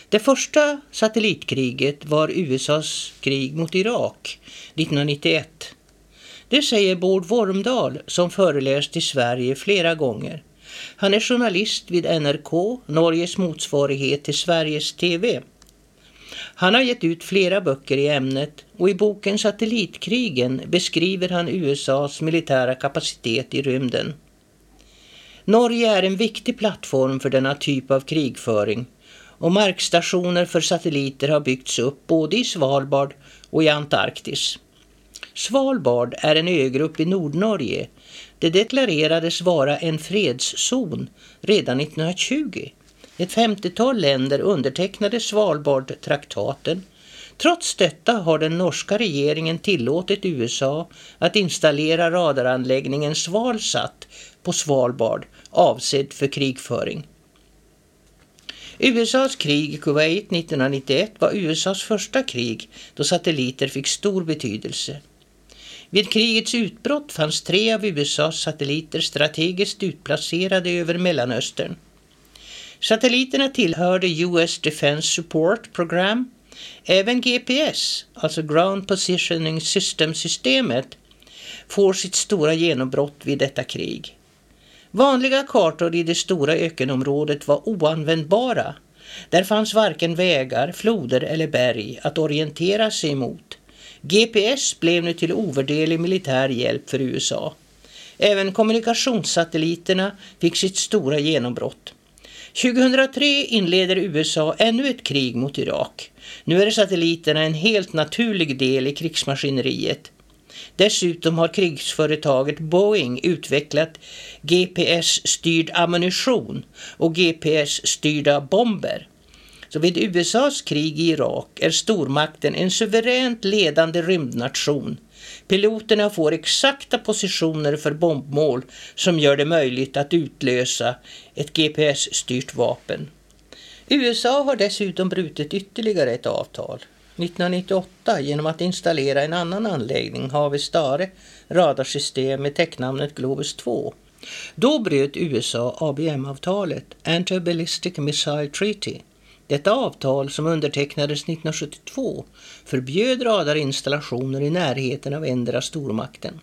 Det första satellitkriget var USAs krig mot Irak 1991. Det säger Bård Wormdal som föreläst i Sverige flera gånger. Han är journalist vid NRK, Norges motsvarighet till Sveriges TV. Han har gett ut flera böcker i ämnet och i boken Satellitkrigen beskriver han USAs militära kapacitet i rymden. Norge är en viktig plattform för denna typ av krigföring och markstationer för satelliter har byggts upp både i Svalbard och i Antarktis. Svalbard är en ögrupp i Nordnorge. Det deklarerades vara en fredszon redan 1920. Ett 50-tal länder undertecknade Svalbardtraktaten. Trots detta har den norska regeringen tillåtit USA att installera radaranläggningen Svalsat på Svalbard avsedd för krigföring. USAs krig i Kuwait 1991 var USAs första krig då satelliter fick stor betydelse. Vid krigets utbrott fanns tre av USAs satelliter strategiskt utplacerade över Mellanöstern. Satelliterna tillhörde US Defense Support Program. Även GPS, alltså Ground Positioning System-systemet, får sitt stora genombrott vid detta krig. Vanliga kartor i det stora ökenområdet var oanvändbara. Där fanns varken vägar, floder eller berg att orientera sig emot. GPS blev nu till ovärderlig militär hjälp för USA. Även kommunikationssatelliterna fick sitt stora genombrott. 2003 inleder USA ännu ett krig mot Irak. Nu är satelliterna en helt naturlig del i krigsmaskineriet. Dessutom har krigsföretaget Boeing utvecklat GPS-styrd ammunition och GPS-styrda bomber. Så vid USAs krig i Irak är stormakten en suveränt ledande rymdnation. Piloterna får exakta positioner för bombmål som gör det möjligt att utlösa ett GPS-styrt vapen. USA har dessutom brutit ytterligare ett avtal. 1998 genom att installera en annan anläggning, Havestare radarsystem med täcknamnet Globus 2. Då bröt USA ABM-avtalet, Anti-Ballistic Missile Treaty. Detta avtal som undertecknades 1972 förbjöd radarinstallationer i närheten av endera stormakten.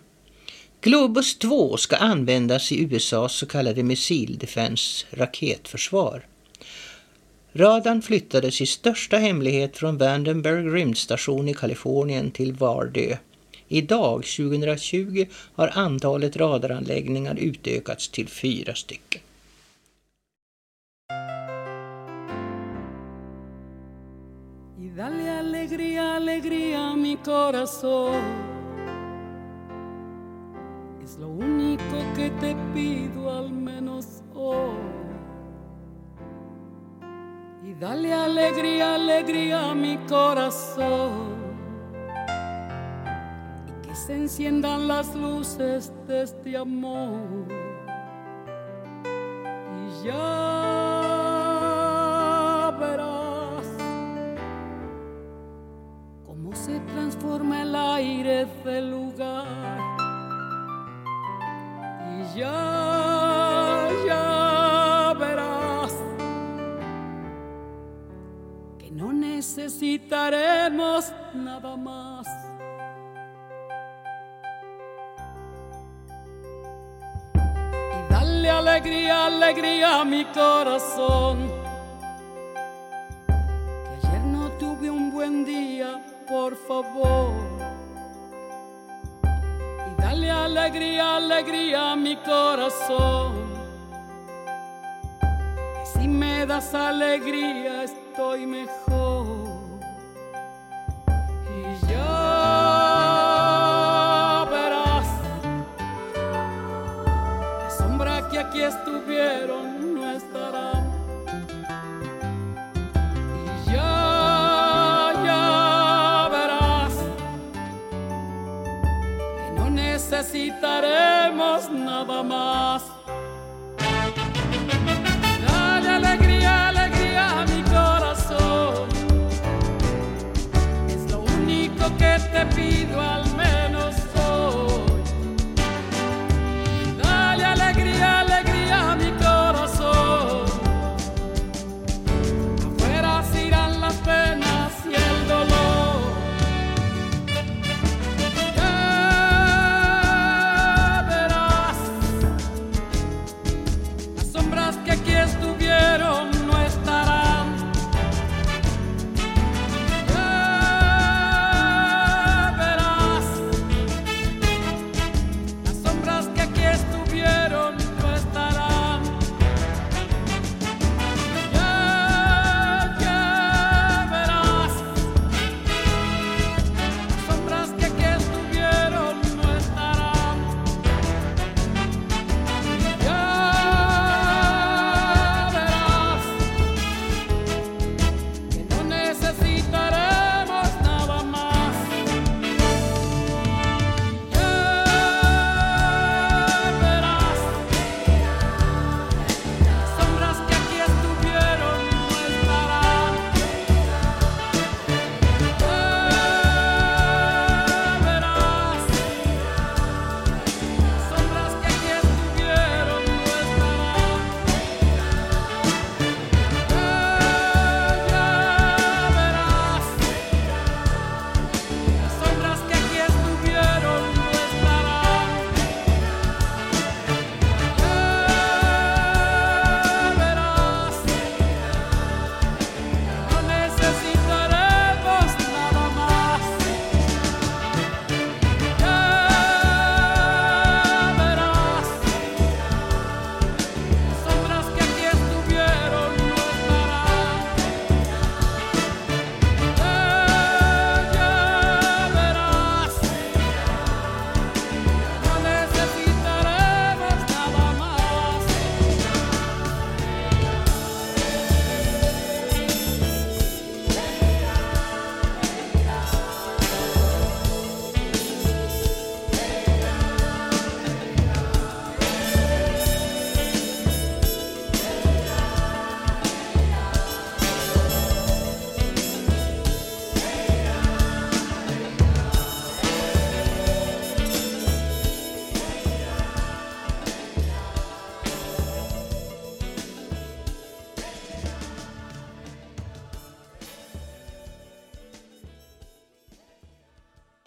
Globus 2 ska användas i USAs så kallade Missile Defense raketförsvar. Radarn flyttades i största hemlighet från Vandenberg rymdstation i Kalifornien till Vardö. Idag, 2020, har antalet radaranläggningar utökats till fyra stycken. Dale alegría, alegría a mi corazón. Es lo único que te pido al menos hoy. Y dale alegría, alegría a mi corazón. Y que se enciendan las luces de este amor. Y ya verás cómo se transforma el aire del lugar. Y ya, necesitaremos nada más. Y dale alegría, alegría a mi corazón. Que ayer no tuve un buen día, por favor. Y dale alegría, alegría a mi corazón. Que si me das alegría estoy mejor. No no necesitaremos nada más. Dale alegría, alegría a mi corazón. Es lo único que te pido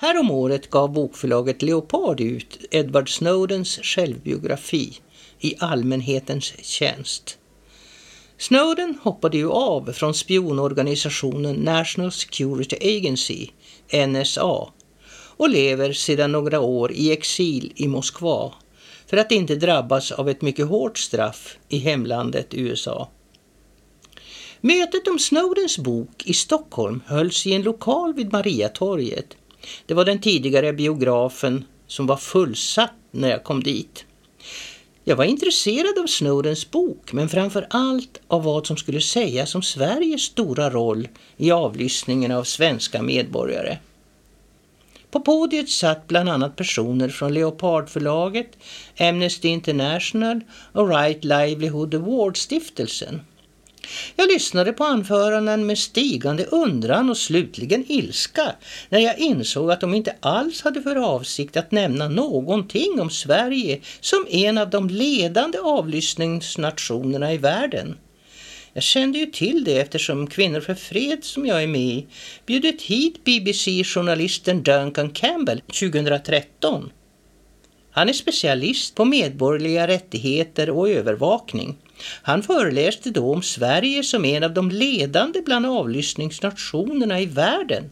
Häromåret gav bokförlaget Leopard ut Edward Snowdens självbiografi i allmänhetens tjänst. Snowden hoppade ju av från spionorganisationen National Security Agency, NSA, och lever sedan några år i exil i Moskva för att inte drabbas av ett mycket hårt straff i hemlandet USA. Mötet om Snowdens bok i Stockholm hölls i en lokal vid Mariatorget. Det var den tidigare biografen som var fullsatt när jag kom dit. Jag var intresserad av Snowdens bok, men framför allt av vad som skulle sägas om Sveriges stora roll i avlyssningen av svenska medborgare. På podiet satt bland annat personer från Leopardförlaget, Amnesty International och Right Livelihood Award-stiftelsen. Jag lyssnade på anföranden med stigande undran och slutligen ilska när jag insåg att de inte alls hade för avsikt att nämna någonting om Sverige som en av de ledande avlyssningsnationerna i världen. Jag kände ju till det eftersom Kvinnor för fred som jag är med i bjudit hit BBC-journalisten Duncan Campbell 2013. Han är specialist på medborgerliga rättigheter och övervakning. Han föreläste då om Sverige som en av de ledande bland avlyssningsnationerna i världen.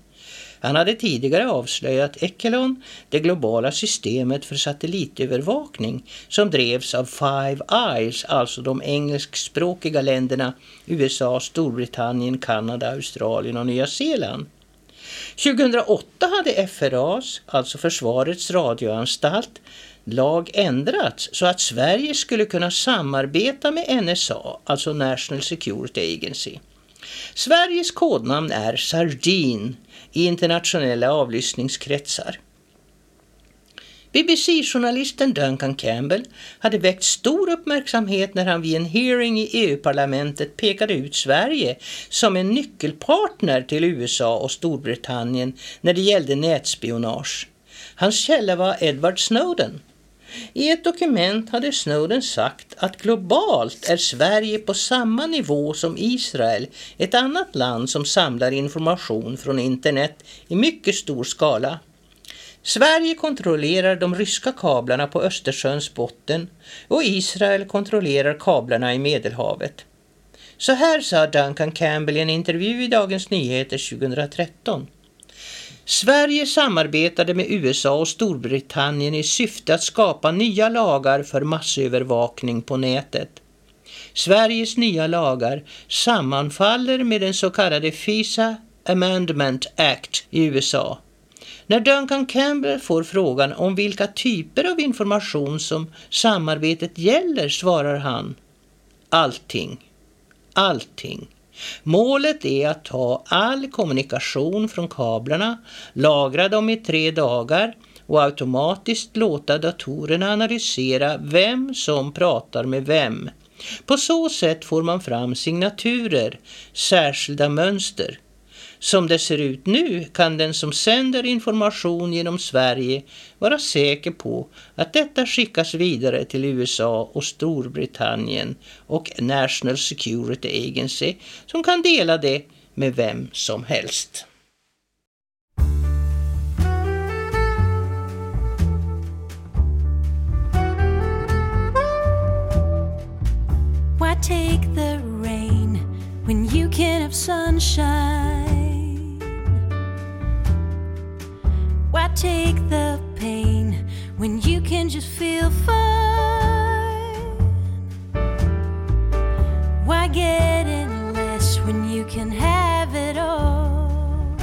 Han hade tidigare avslöjat Echelon, det globala systemet för satellitövervakning som drevs av Five Eyes, alltså de engelskspråkiga länderna USA, Storbritannien, Kanada, Australien och Nya Zeeland. 2008 hade FRAs, alltså Försvarets radioanstalt, lag ändrats så att Sverige skulle kunna samarbeta med NSA, alltså National Security Agency. Sveriges kodnamn är Sardin i internationella avlyssningskretsar. BBC-journalisten Duncan Campbell hade väckt stor uppmärksamhet när han vid en hearing i EU-parlamentet pekade ut Sverige som en nyckelpartner till USA och Storbritannien när det gällde nätspionage. Hans källa var Edward Snowden. I ett dokument hade Snowden sagt att globalt är Sverige på samma nivå som Israel, ett annat land som samlar information från internet i mycket stor skala. Sverige kontrollerar de ryska kablarna på Östersjöns botten och Israel kontrollerar kablarna i Medelhavet. Så här sa Duncan Campbell i en intervju i Dagens Nyheter 2013. Sverige samarbetade med USA och Storbritannien i syfte att skapa nya lagar för massövervakning på nätet. Sveriges nya lagar sammanfaller med den så kallade FISA Amendment Act i USA. När Duncan Campbell får frågan om vilka typer av information som samarbetet gäller svarar han allting. Allting. Målet är att ta all kommunikation från kablarna, lagra dem i tre dagar och automatiskt låta datorerna analysera vem som pratar med vem. På så sätt får man fram signaturer, särskilda mönster. Som det ser ut nu kan den som sänder information genom Sverige vara säker på att detta skickas vidare till USA och Storbritannien och National Security Agency som kan dela det med vem som helst. Why take the rain when you can have sunshine? Why take the pain when you can just feel fine? Why get in less when you can have it all?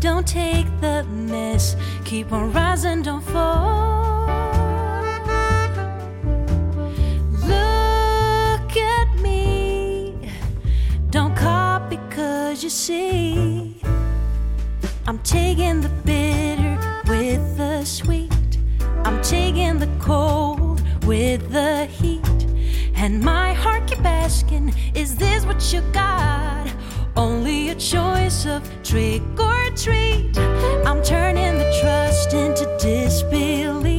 Don't take the mess, keep on rising, don't fall. Look at me, don't copy cause you see. I'm taking the bitter with the sweet. I'm taking the cold with the heat. And my heart keep asking, is this what you got? Only a choice of trick or treat. I'm turning the trust into disbelief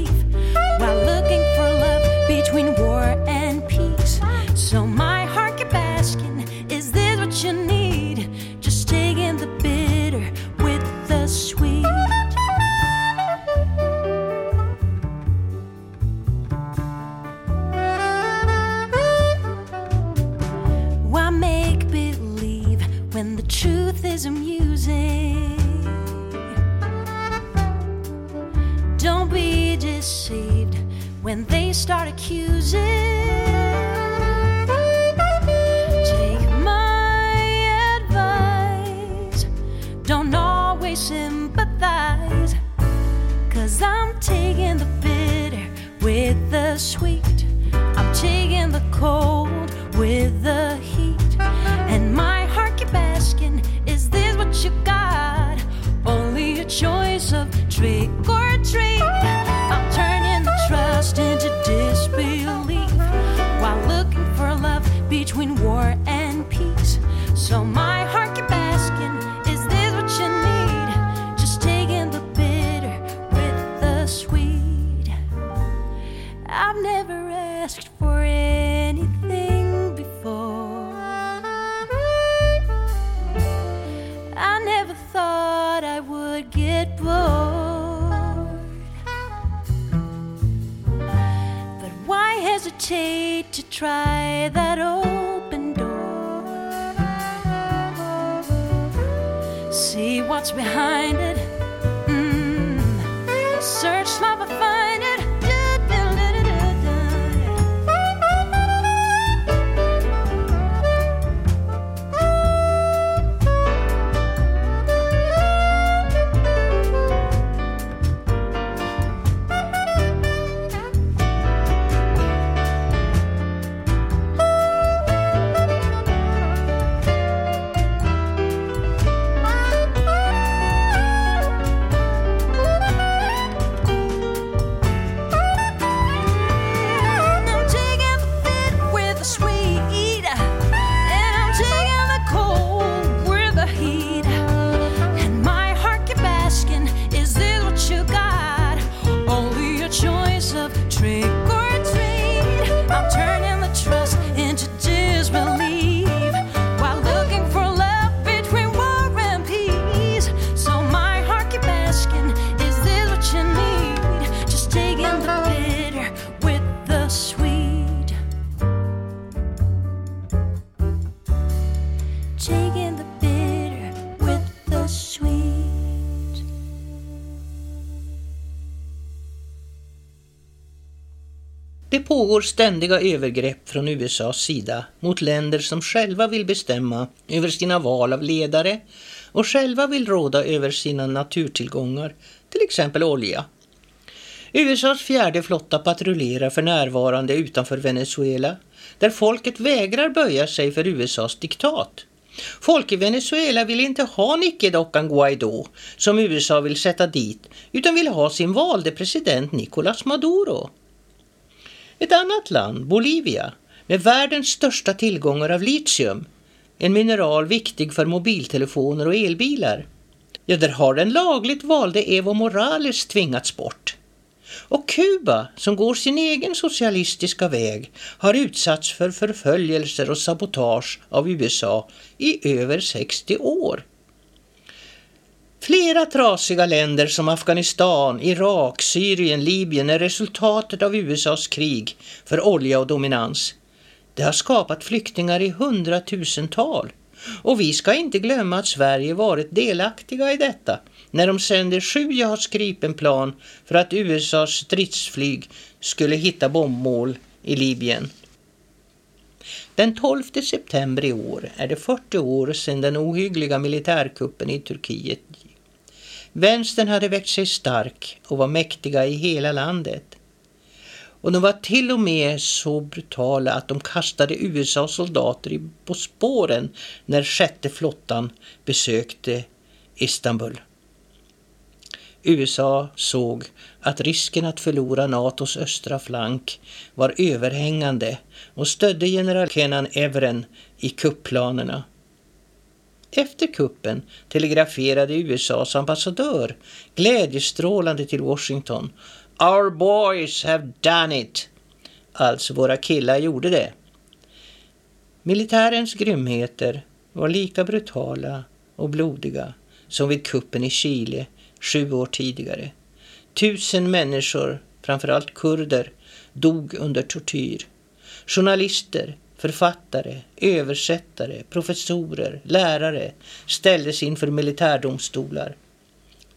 pågår ständiga övergrepp från USAs sida mot länder som själva vill bestämma över sina val av ledare och själva vill råda över sina naturtillgångar, till exempel olja. USAs fjärde flotta patrullerar för närvarande utanför Venezuela där folket vägrar böja sig för USAs diktat. Folk i Venezuela vill inte ha nickedockan Guaidó som USA vill sätta dit utan vill ha sin valde president Nicolás Maduro. Ett annat land, Bolivia, med världens största tillgångar av litium, en mineral viktig för mobiltelefoner och elbilar. Ja, där har den lagligt valde Evo Morales tvingats bort. Och Kuba, som går sin egen socialistiska väg, har utsatts för förföljelser och sabotage av USA i över 60 år. Flera trasiga länder som Afghanistan, Irak, Syrien, Libyen är resultatet av USAs krig för olja och dominans. Det har skapat flyktingar i hundratusental. Och vi ska inte glömma att Sverige varit delaktiga i detta när de sände sju JAS Gripen-plan för att USAs stridsflyg skulle hitta bombmål i Libyen. Den 12 september i år är det 40 år sedan den ohyggliga militärkuppen i Turkiet. Vänstern hade växt sig stark och var mäktiga i hela landet. Och de var till och med så brutala att de kastade USAs soldater på spåren när sjätte flottan besökte Istanbul. USA såg att risken att förlora NATOs östra flank var överhängande och stödde general Kenan Evren i kuppplanerna. Efter kuppen telegraferade USAs ambassadör glädjestrålande till Washington Our boys have done it! Alltså, våra killar gjorde det. Militärens grymheter var lika brutala och blodiga som vid kuppen i Chile sju år tidigare. Tusen människor, framförallt kurder, dog under tortyr. Journalister, författare, översättare, professorer, lärare ställdes inför militärdomstolar.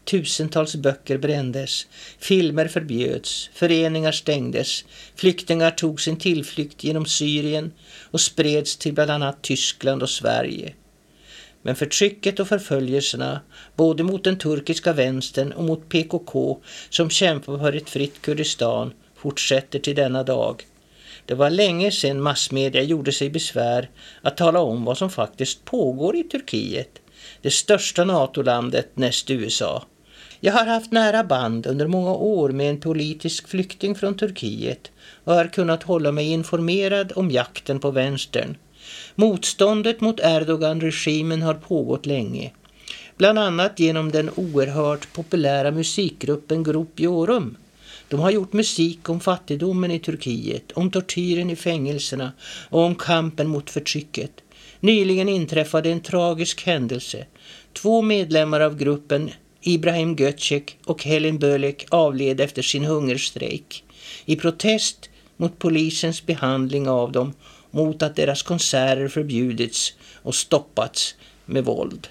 Tusentals böcker brändes, filmer förbjöds, föreningar stängdes, flyktingar tog sin tillflykt genom Syrien och spreds till bland annat Tyskland och Sverige. Men förtrycket och förföljelserna, både mot den turkiska vänstern och mot PKK som kämpar för ett fritt Kurdistan, fortsätter till denna dag. Det var länge sedan massmedia gjorde sig besvär att tala om vad som faktiskt pågår i Turkiet, det största NATO-landet näst USA. Jag har haft nära band under många år med en politisk flykting från Turkiet och har kunnat hålla mig informerad om jakten på vänstern. Motståndet mot Erdogan-regimen har pågått länge. Bland annat genom den oerhört populära musikgruppen Grupp Jorum. De har gjort musik om fattigdomen i Turkiet, om tortyren i fängelserna och om kampen mot förtrycket. Nyligen inträffade en tragisk händelse. Två medlemmar av gruppen Ibrahim Göcek och Helen Bölek avled efter sin hungerstrejk i protest mot polisens behandling av dem mot att deras konserter förbjudits och stoppats med våld.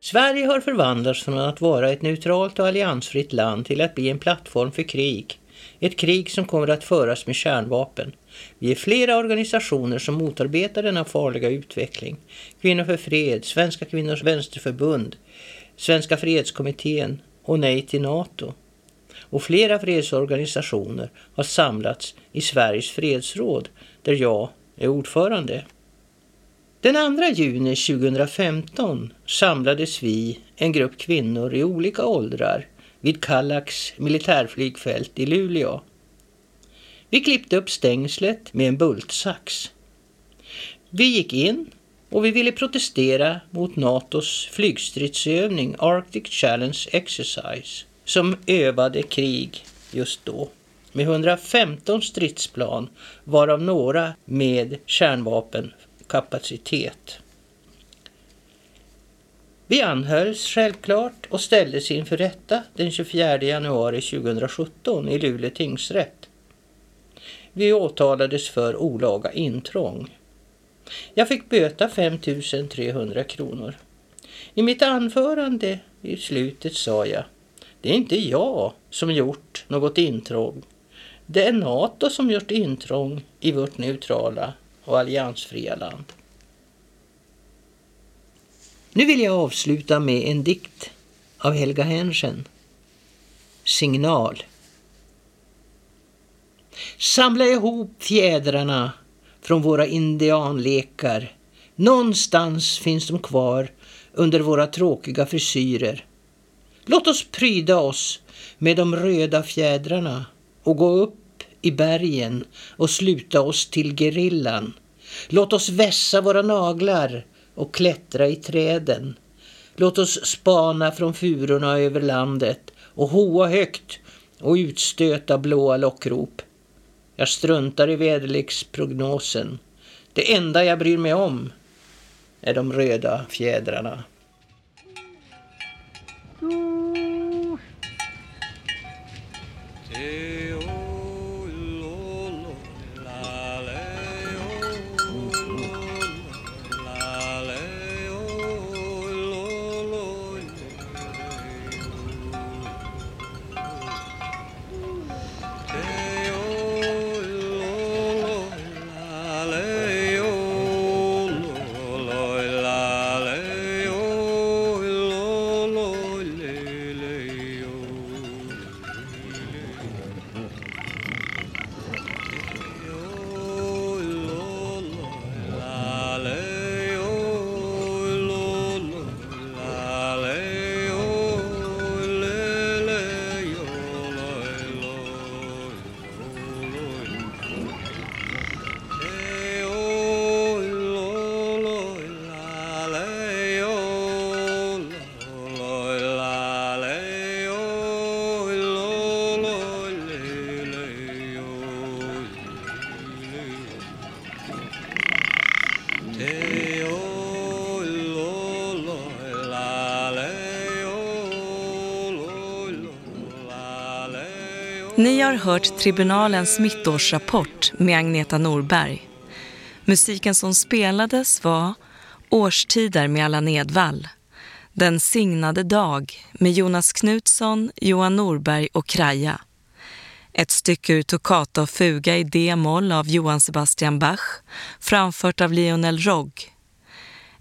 Sverige har förvandlats från att vara ett neutralt och alliansfritt land till att bli en plattform för krig. Ett krig som kommer att föras med kärnvapen. Vi är flera organisationer som motarbetar denna farliga utveckling. Kvinnor för fred, Svenska kvinnors vänsterförbund, Svenska fredskommittén och Nej till NATO. Och flera fredsorganisationer har samlats i Sveriges fredsråd där jag är ordförande. Den 2 juni 2015 samlades vi, en grupp kvinnor i olika åldrar, vid Kallax militärflygfält i Luleå. Vi klippte upp stängslet med en bultsax. Vi gick in och vi ville protestera mot NATOs flygstridsövning Arctic Challenge Exercise som övade krig just då med 115 stridsplan varav några med kärnvapen kapacitet. Vi anhölls självklart och ställdes inför rätta den 24 januari 2017 i Luleå tingsrätt. Vi åtalades för olaga intrång. Jag fick böta 5 300 kronor. I mitt anförande i slutet sa jag, det är inte jag som gjort något intrång. Det är NATO som gjort intrång i vårt neutrala och alliansfria land. Nu vill jag avsluta med en dikt av Helga Henschen. Signal. Samla ihop fjädrarna från våra indianlekar. Någonstans finns de kvar under våra tråkiga frisyrer. Låt oss pryda oss med de röda fjädrarna och gå upp i bergen och sluta oss till gerillan. Låt oss vässa våra naglar och klättra i träden. Låt oss spana från furorna över landet och hoa högt och utstöta blåa lockrop. Jag struntar i väderleksprognosen. Det enda jag bryr mig om är de röda fjädrarna. Two. Ni har hört Tribunalens mittårsrapport med Agneta Norberg. Musiken som spelades var Årstider med Allan Edwall, Den signade dag med Jonas Knutsson, Johan Norberg och Kraja. Ett stycke ur Toccata och fuga i D-moll av Johann Sebastian Bach, framfört av Lionel Rogg.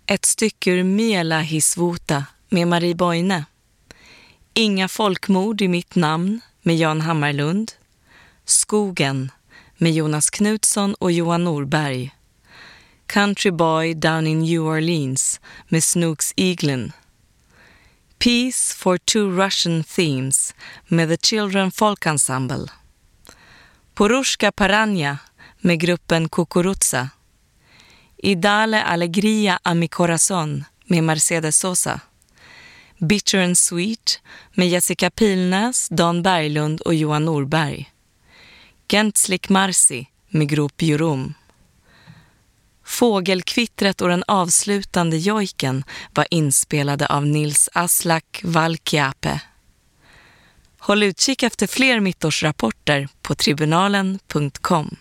Ett stycke ur Miela Hisvuta med Marie Boine. Inga folkmord i mitt namn med Jan Hammarlund. Skogen med Jonas Knutsson och Johan Norberg. Country Boy Down in New Orleans med Snooks Eaglin. Peace for Two Russian Themes med The Children Folk Ensemble. Porushka Paranja med gruppen Kukurutsa. Idale Alegria a mi med Mercedes Sosa. Bitter and Sweet med Jessica Pilnäs, Dan Berglund och Johan Norberg. Gentslik Marsi med Grop Jurum. Fågelkvittret och den avslutande jojken var inspelade av Nils Aslak Valkiape. Håll utkik efter fler mittårsrapporter på tribunalen.com.